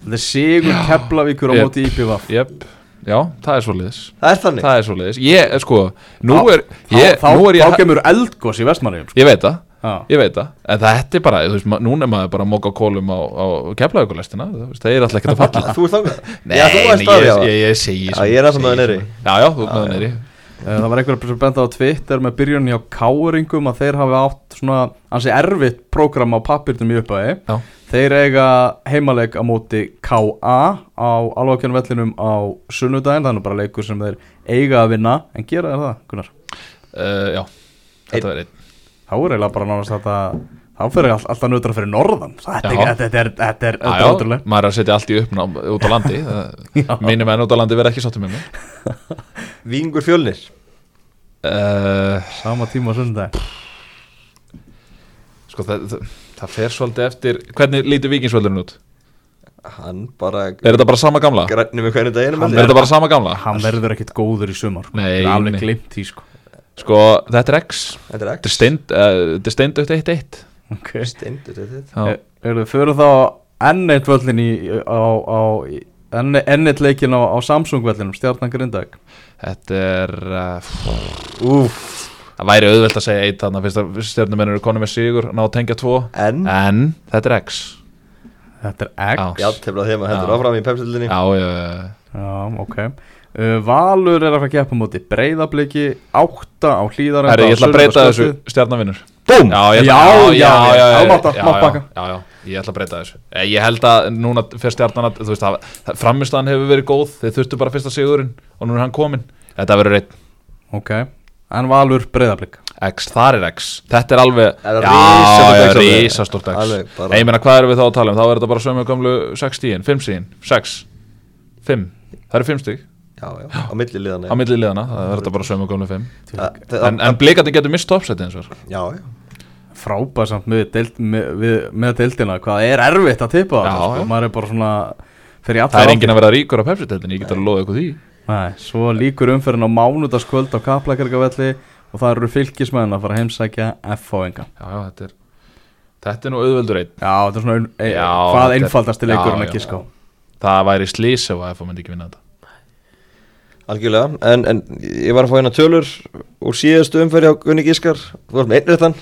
Þetta er sigur Keflavíkur á Yep. móti IPVAF jöp Já, það er svoleiðis. Það er þannig. Það er svoleiðis. Ég, sko, nú Þá- er ég, þá, Nú er þá, ég, þá kemur eldgós í vestmanniðum sko. ég veit það. Já. Ég veit það, en þetta er bara, þú veist, ma- núna er maður bara að móka kólum á, á keflaugulestina, það er alltaf ekkert að falla. Þú ert þangað? Nei, Já, þú nei, ert staðið á ég, það ég, ég segi Já, ég er ennþá með það niðri. Já, já, þú ert með það neyri. Eh, Það var einhver sem benda á Twitter með byrjunni á Káringum að þeir hafi átt svona ansi erfitt prógram á pappirnum í upphæði Já. Þeir eiga heimaleik á móti KA á alvakjörnum vellinum á sunnudaginn. Þannig bara leikur sem þeir eiga að vinna. En gera þeir það, Gunnar? uh, Já, þetta er einn. Þá er eiginlega bara nánast þetta Þá fyrir all, alltaf nötra fyrir norðan. Þetta er, er, er, er ótrúlega maður er að setja allt í uppnám út á landi. Mínir menn út á landi verða ekki sáttum með mig. Vingur fjölnir. Uh, Sama tíma á sunnudag. Sko, það, það, það fer svolítið eftir Hvernig lítur vikingsvöldurinn út? Hann bara Er þetta bara sama gamla? grænni með hvernig Hann Er þetta bara sama gamla? Hann verður ekkit góður í sumar. Nei, Það er alveg nei. glimt í sko Sko, þetta er X Þetta er Þetta er ekki steind uh, Þetta er steind aukt 1-1 okay. Steindur þetta Já. Er, er þau fyrir þá enn eitt völlin í, á, á í- enn, enn eitt leikin á, á Samsung vellinum, Stjarnan Grindag Þetta er uh, Úf Það væri auðvelt að segja eitt þannig Fyrst að stjórnumenn eru konum með sigur Ná að tengja tvo En En þetta er X Þetta er X Já, tefla þeim að heldur Já. áfram í pepsildinni. Já, já, já Já, ok. Uh, Valur er að fara að keppa móti breyðabliki átta á hlýðar Herri, ég ætla að breyta þessu stjarnavinnur Búm! Já, Já, já, já, já, já, já, já, mátt að- já, mátt já, baka. já, já, ég ætla að breyta þessu. Eh, Ég held að núna fyrir stjarnan að, þú veist, það, framistæðan hefur verið góð. Þeir þurftu bara fyrsta sigurinn og nú er hann kominn. Þetta verður einn. Ok, en Valur breyðablik X, þar er X. Þetta er alveg, Er já, risastórt X Ég meina, hvað erum við þá að tala um? Þá er þetta bara sömu gamlu 6 stíðin, 5 stíðin, 6 5, það eru 5 stíg Já, já, á milli liðana á millið liðana, það er þetta bara sömu gamlu 5 Það- það- En, en blikandi getur mist topsæti eins og. Já, já. Frábær samt með, deild, með, með deildina. Hvað er erfitt að tippa Já, það sko. Maður er bara svona fyrir Það er enginn að vera ríkur á pepsi-teltin, ég get að loða ykkur því Nei, svo líkur umferðin á mánudaskvöld á Kaplakarkavelli og það eru fylgismenn að fara að heimsækja F.O.N.ga Já, já, þetta er Þetta er nú auðveldur einn. Já, þetta er svona ein, Já, hvað er- einfaldasti leikur Já, en já, að giska á? Það væri slís ef að FH myndi ekki vinna þetta. Algjörlega, en, en ég var að fá hérna tölur úr síðastu umferði á Gunni Gískar. Þú varst með einnrið þann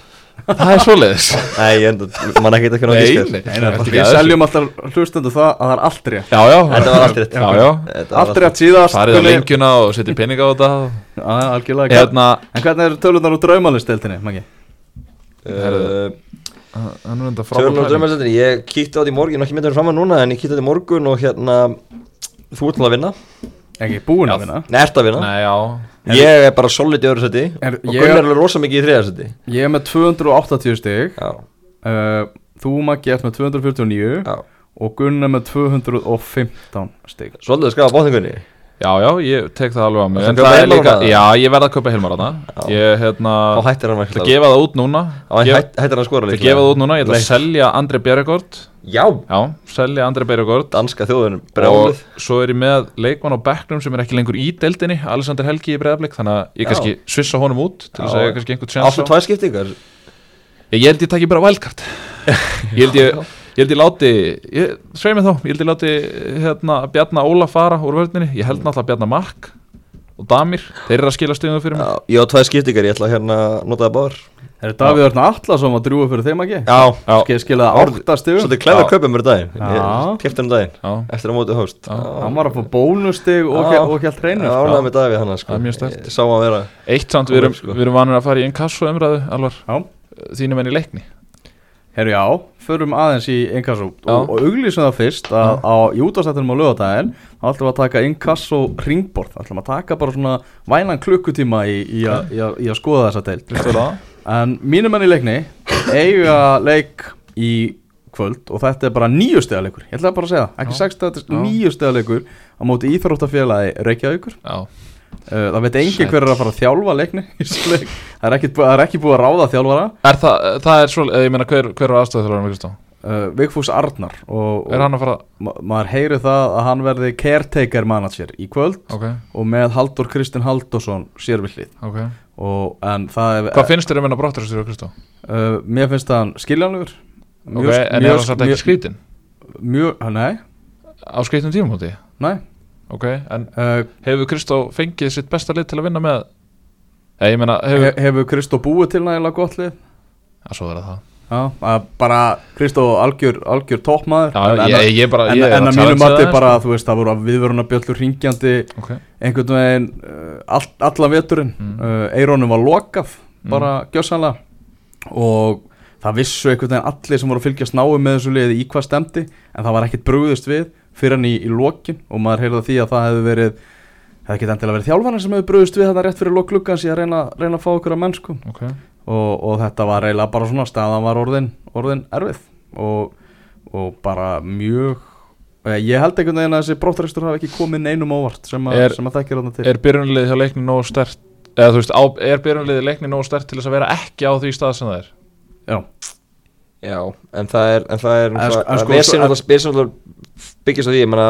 Það er svoleiðis. Nei, ég enda, mann ekki eitthvað Nei, nei. Við að seljum alltaf hlustendu það að það er allt rétt. Já, já. Þetta var allt rétt. Allt rétt síðast Farið á lengjuna og setið pening á þetta. Já, algjörlega. Hérna En hvernig eru tölunar úr draumalistdeildinni, Maggi? Það er og frábært drömmarsendin, ég kíkti á þetta í morgun, ekki myndið fram að núna en ég kíkti á þetta í morgun og hérna þú ert að vinna, Ekki búin að vinna? Nei, ert að vinna. Nei, já Ég er bara solid í öðru seti Er- og Gunnar er alveg rosa mikið í þriða seti Ég er með 280 stig. Já, uh, Þú, Maggi, ert með 249 já. Og Gunnar með 215 stig. Svolítið að skafa bótningunni Já, já, ég tek það alveg á mig. En það er líka, á það? já, ég verð að kaupa Hilmar á það. Ég, hérna Þá hættir hann ætla ekki að gefa það út núna. Þá Gef- hætt- hættir hann að skora ætla að gefa það út núna, ég ætla að selja Andri Bjerregård Já, Já, selja Andri Bjerregård danska þjóðunum Og brjálið. svo er ég með leikmann á bekknum sem er ekki lengur í deildinni Alexander Helgi í breðablik Þannig að ég kannski svissa honum út Til þess að ég kannski einhvern sjans Áttu tvær skiptingar? Ég held ég taki bara wildcard. Ég held ég, ég, held ég láti ég, Sveið mig þá, ég held ég láti hérna, Bjarna Óla fara úr vörninni. Ég held náttúrulega Bjarna Mark og Damir Þeir eru að skila stöðum fyrir mig. Já, ég á tvær skiptingar, ég ætla að hérna nota það báður Er það Davíð Örn Atlason að drúa fyrir þeim, Maggi? Já, Já, Skil skilaði átta stigum. svolítið klefur Já. köpum mér daginn. Hann daginn já, Eftir að móti hóst. Hann var að fá bónustig og, og helt reynir Já, ánægði með Davíð hann sko. Sterkt. Ég Sá hann vera eitt samt við erum, Sko. við erum vanir að fara í inkasso umræðu Alvar, Já, þínum enn í leikni. Herru já, förum aðeins í inkasso. Og, og auglýsum það fyrst að á jútastættinum á lögadaginn þá ætlum við að taka inkasso ringborð. Þá ætlum við að taka bara svona vænan klukkutíma í, í, a, í, a, í að skoða þessa það? En mínum menn í leikni eiga leik í kvöld og þetta er bara nýju stegarleikur Ég ætla bara að segja, ekki Já. sex stegar, Já. nýju stegarleikur á móti íþróttafélagi Reykjavíkur. Já, uh, Það veit engin hver er að fara að þjálfa leikni leik. Það er ekki, það er ekki búið að ráða þjálfara er það, það er svo, ég meina hver, hver er aðstæður Kristó? uh, Vigfús Arnar og, Er hann að fara, og ma maður heyri það að hann verði caretaker manager í kvöld ok, og með Haldur Kristinn Haldursson sérvillið ok og en það er Hvað finnst þér um hennar brottarstjóra Kristó? uh, Mér finnst það hann skiljanlegur Ok, en er hann satt ekki skrítin? Mjög, nei, Á skrítin tímumóti? nei Ok, en uh, hefur Kristó fengið sitt besta lið til að vinna með Eða ég meina, hefur he, Hefur Kristó búið til nægilega gott lið? Já, svo er það Já, bara Kristó algjör, algjör toppmaður Já, en, ég, ég bara en, ég en að mínu mati bara, þú veist, það voru að viðvörunarbjöllur ringjandi sko. Ok, einhvern veginn uh, all, allan veturinn Mm. uh, Eirónum var lokað Mm. bara gjössanlega og það vissu einhvern veginn allir sem voru að fylgjast náu með þessu liði í hvað stemdi en það var ekkert brugðist við fyrir hann í, í lokin og maður heyrði af því að það hefði verið það hefði ekki endilega verið þjálfarnir sem hefði brugðist við þetta rétt fyrir loklukkans í að reyna, reyna að fá okkur að mennsku ok. Og, og þetta var eiginlega bara svona staðan var orðin, orðin erfið. Og, og bara mjög eh, ég held einhvern veginn að þessi brottræstur hafi ekki komið neinum óvart sem, að- Er- sem að þekkir þarna til. Er byrjunliðið hjá leikni nógu stert Eða þú veist, á, er byrjunliðið leikni nógu stert til þess að vera ekki á því stað sem það er? Já, Já, en það er En það er En sko- en sko- alltaf Vesinn alltaf byggjast á því Ég menna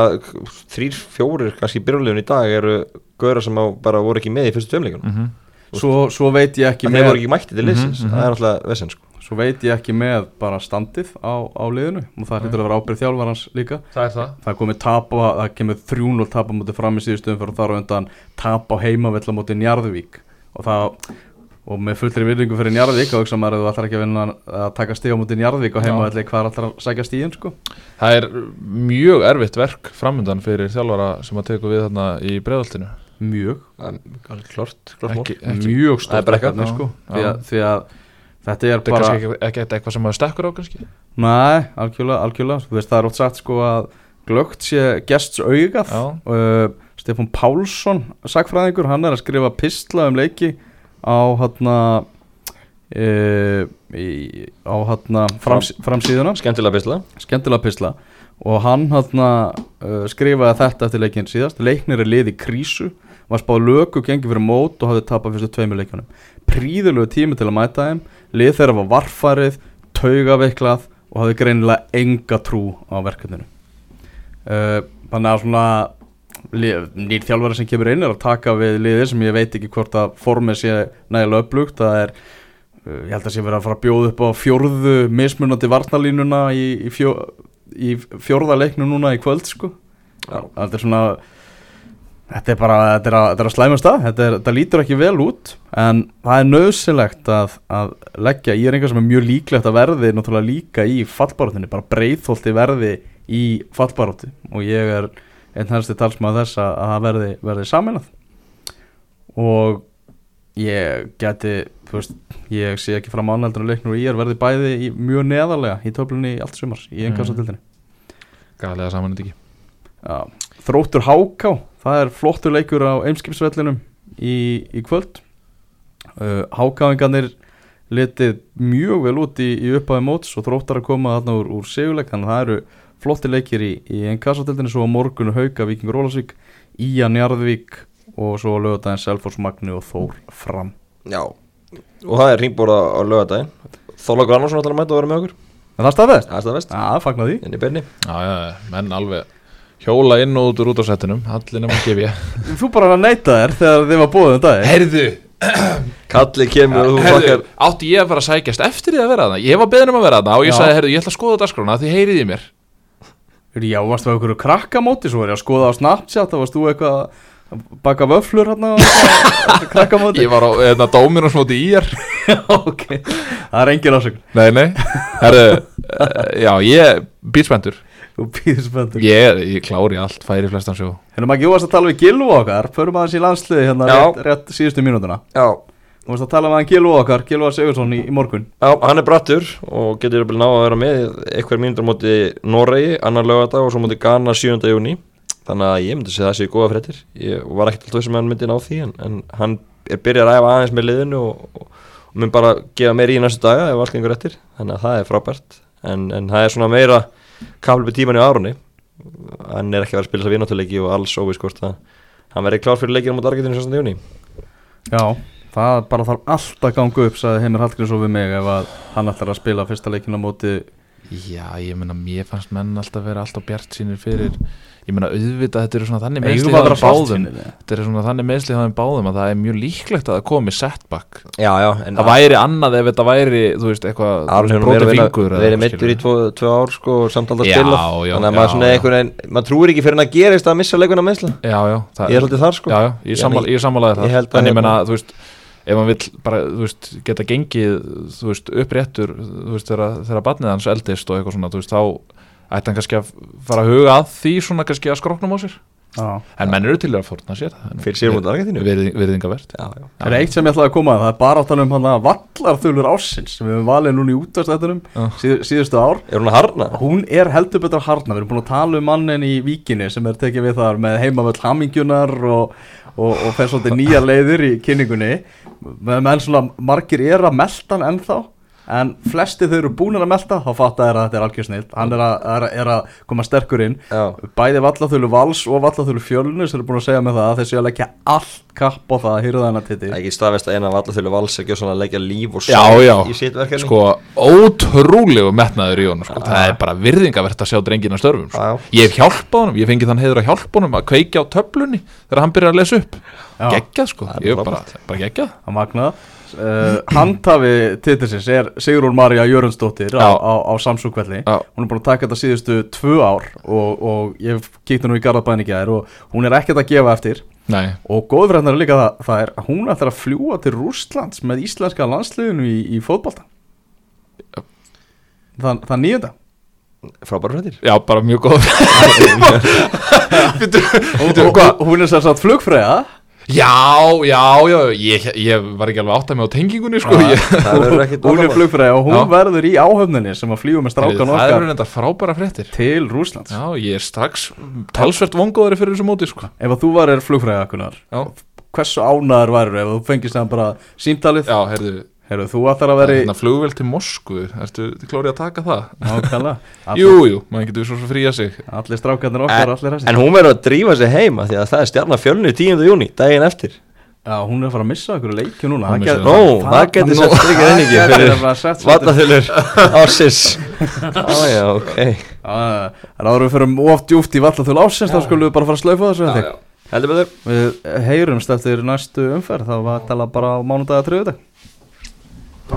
Þrýr, fjórir kannski byrjulegun í dag Eru Gauðra sem bara voru ekki með í fyrstu tveimleikunum mm svo, svo veit ég ekki Þeir með voru ekki mætti til Mhm, mhm. Það er alltaf vesinn sko. Svo veit ég ekki með bara standið á, á liðinu. Og það hlýtur að vera ábyrð þjálfarans líka. Það er það. Það komið tap á, það kemur 3-0 tap á móti fram í síðustöðum fyrir þar á undan tap á heimavell á móti Njarðvík. Og það og með fullri virðingu fyrir Njarðvík og hugsa maður að þú ætlar ekki að vinna að taka stíð á móti Njarðvík og heimavelli hvað er alltaf að sækja stíðin sko? Það er mjög erfitt verk framöndan fyrir þjálfara sem að teku við þarna í breiðaltinu mjög, klart mál. Ekki, ekki mjög er bara verkefni sko. Því að, því að þetta er Þetta er bara kannski ekki, ekki eitthvað sem maður stekkur á kannski? Nei, algjörlega, algjörlega. Þú veist, það er ótt sagt sko að glögt sé gests augað. Uh, Stefán Pálsson, sagfræðingur hann er að skrifa pistla um leiki á hérna í, á hérna frams, framsíðuna, Skemmtilega bisla skemmtilega pistla. Og hann hérna uh, skrifaði þetta eftir leikin síðast. Leiknir er lið í krísu. Var spáð lögu gengi fyrir mót og hafði tapað fyrstu tveimur leikjunum. Príðulegu tími til að mæta þeim. Lið þeirra var varfarið, taugaveiklað og hafði greinilega enga trú á verkefninu. Uh, þannig að svona nýr þjálfari sem kemur inn er að taka við liðir sem ég veit ekki hvort að formið sé nægilega upplugt það er uh, ég held að sé verið að fara að bjóða upp á fjórðu mismunandi varnalínuna í, í, fjó, í fjórða leiknu núna í kvöld sko. Já. þetta er svona þetta er bara, þetta er að, þetta er að slæma stað. Þetta, er, þetta lítur ekki vel út en það er nöðsilegt að, að leggja, er einhver sem er mjög líklegt að verði náttúrulega líka í fallbaróttinni bara breyðholti verði í fallbarótti og ég er einn helsti talsmaður þess að að það verði, verði saminað og ég geti, veist ég sé ekki fram ánældur að leiknur og ég er verði bæði í, mjög neðarlega í töflunni í allt sumars í einhversa Gæðlega saman þetta ekki? Já, Þróttur Háká, það er flottur leikur á Eimskipsvellinum í, í kvöld. Uh, Hákáingarnir letið mjög vel út í, í upphafi móts og þróttar að koma þarna úr, úr seguleik þannig að það eru flotti leikir í, í einn kassadeldinni svo á morgunu Hauka, Víkingur Ólasvík Íja Njarðvík og svo á lögadaginn Selfors Magni og Þór Fram. Já, og það er ringbóra á lögadaginn Þólagur Annarsson ætlar að mæta að vera með okkur. En það staðfest? Það er staðvest, Já, fagnar því. Inn í byrni Já, já, já, menn alveg hjóla inn og út úr út á settinum Allir nema gef ég Þú bara að neita þér þegar þið var búið um dag Herðu, Kalli kemur og þú bakkar. átti ég að fara að sækjast eftir því að vera þarna? Ég var beðin um að vera þarna og ég Já. sagði, herðu, ég ætla að skoða dagskrána því heyrið í mér Já, varstu á einhverju krakkamóti? Svo var ég að skoða á Snapchat Það varst þú eitthvað að baka vöflur hérna á krakkamóti? Ég var á hérna, dóminu smóti í er. Ok Það er engin ásökun. Nei, nei, herðu, uh, já, ég býð spenntur Þú býður spenntur Ég, ég klári allt, færi flestan sjó. Hérna maður ekki varst að tala við Gilvu okkar. Förum aðeins í landsliði hérna rétt, rétt síðustu mínútuna. Já, Þú varst að tala með hann Gilvu okkar Gilvu Sigursson í, í morgun. Já, hann er brattur og getur vel ná að vera með eitthvað mínútur á móti Noregi, annar lögadag og svo móti Ghana 7. júni þannig að ég myndi segja það séu góða fréttir. Ég var ekkert alltaf sem hann myndi ná því en, en hann er byrjað að æfa aðeins með liðinu og, og, og mun bara gefa meira í næstu daga ef allt gengur eftir. Þannig að það er frábært en, en það er svona meira kafli með tíman í árunni hann er ekki að vera að spila þess að vináttuleiki og alls óvís hvort að hann verði klár fyrir leikinu mot Argentinu 16. júni Já, það bara þarf alltaf að ganga upp sagði Heimir Hallgrímsson við mig ef að hann ætlar að spila fyrsta leikinu á móti. Já, ég meina, mér fannst menn alltaf vera alltaf bjart sínir fyrir. Ég meina, auðvitað, þetta eru svona þannig meðsli við að? Þetta eru svona þannig meðsli að það er mjög líklegt að það komi setback. Já, já, en Það væri annað ef þetta væri, þú veist, eitthvað að vinna- eða verið eitthvað, meittur í tvo, tvö ár sko og samt alltaf spila. þannig að maður svona veginn maður trúir ekki fyrir hann að gerist að missa leikuna það ég er alltaf þar sko. Já, já, ég, sammála, ég sammálaði það að En ég hérna- meina, þú veist Ef hann vill bara, þú veist, geta gengið Þú veist, uppréttur Þú veist, þegar, þegar barnið hans eldist og eitthvað svona Þú veist, þá ætti hann kannski að fara að huga að því Svona kannski að skroknum á sér En menn eru til að fórna sér það fyrir sér mútið Argentínu já. Það er eitt sem ég ætlaði að koma að það er bara að tala um hann að vallarþulur ársins sem við höfum valið núna í útastættunum síð, síðustu ár. Er hún að harna? Hún er heldur betur að harna, við erum búin að tala um mannin í Víkinni sem er tekið við þar með heimavöld hamingjunar og, og, og fer svolítið nýja leiðir í kynningunni. Með menn svona margir er að melta hann ennþá en flesti þau eru búin að melta þá fatta er að þetta er algjör snill. Hann er að, er, að- er að koma sterkur inn. Já, bæði vallaþölu vals og vallaþölu fjölnus eru búin að segja með það að þessi að leggja allt kapp á það að hýrða hennar titi. Ekki staðvest að eina af alla þjólu vals að gera svona að leggja líf og já. í sitt verkefni. Sko, ótrúlegu metnaður í honum sko. Það er bara virðingavert að sjá drengina störfum sko. Ég hef hjálpað honum, ég fengi þann heiður að hjálpa honum að kveikja á töflunni þegar hann byrjar að lesa upp. Geggjað sko, er ég bara, bara geggjað uh, handhafi titilsins er Sigrún Marja Jörundsdóttir á, á, á Samsung-kvelli hún er búin að taka þetta síðustu tvö ár og, og ég kíkti nú í Garðabæn í gær og hún er ekkert að gefa eftir. Nei, og góðfræðnar er líka það, það er að hún ætlar að fljúa til Rússlands með íslenska landsliðinu í, í fótbolta. Það, það nýjönda frábæra fréttir. Já, bara mjög góð. Hún er sér satt flugfræða Já, já, já, ég, ég var ekki alveg átt að mig á tengingunni sko. Ég, það verður ekkit hún er flugfræða og hún Já. verður í áhöfninni sem að fljúa með strákan Það eru okkar þetta frábæra fréttir. til Rússlands. Já, ég er strax talsvert vongóðari fyrir þessu móti sko. Ef að þú varir flugfræða kunar Já, hversu ánæður væru ef þú fengist það bara símtalið? Já heyrðu, Heru, þú ætlar að vera í hérna flugvél til Moskvu. Ertu klórið að taka það? Nákvæmlega. Jú, jú, maður getur svo svo fría sig. Allir strákarnir okkar, allir en, hæsir en hún verður að drífa sig heima því að það er stjarnar fjölni 10. júni, daginn eftir. Já, hún er að fara að missa okkur leikju núna. Það Nó, það getur sett strikið inn ekki það gæti fyrir vallaþulur ásins ája, ok. Já, Það er áður við fyrir of djúft í vallaþul ásins þá skulum við bara fara að slaufa þessu Við heyrumst eftir næstu umferð. Þá var tala bara á mánudag að tröðu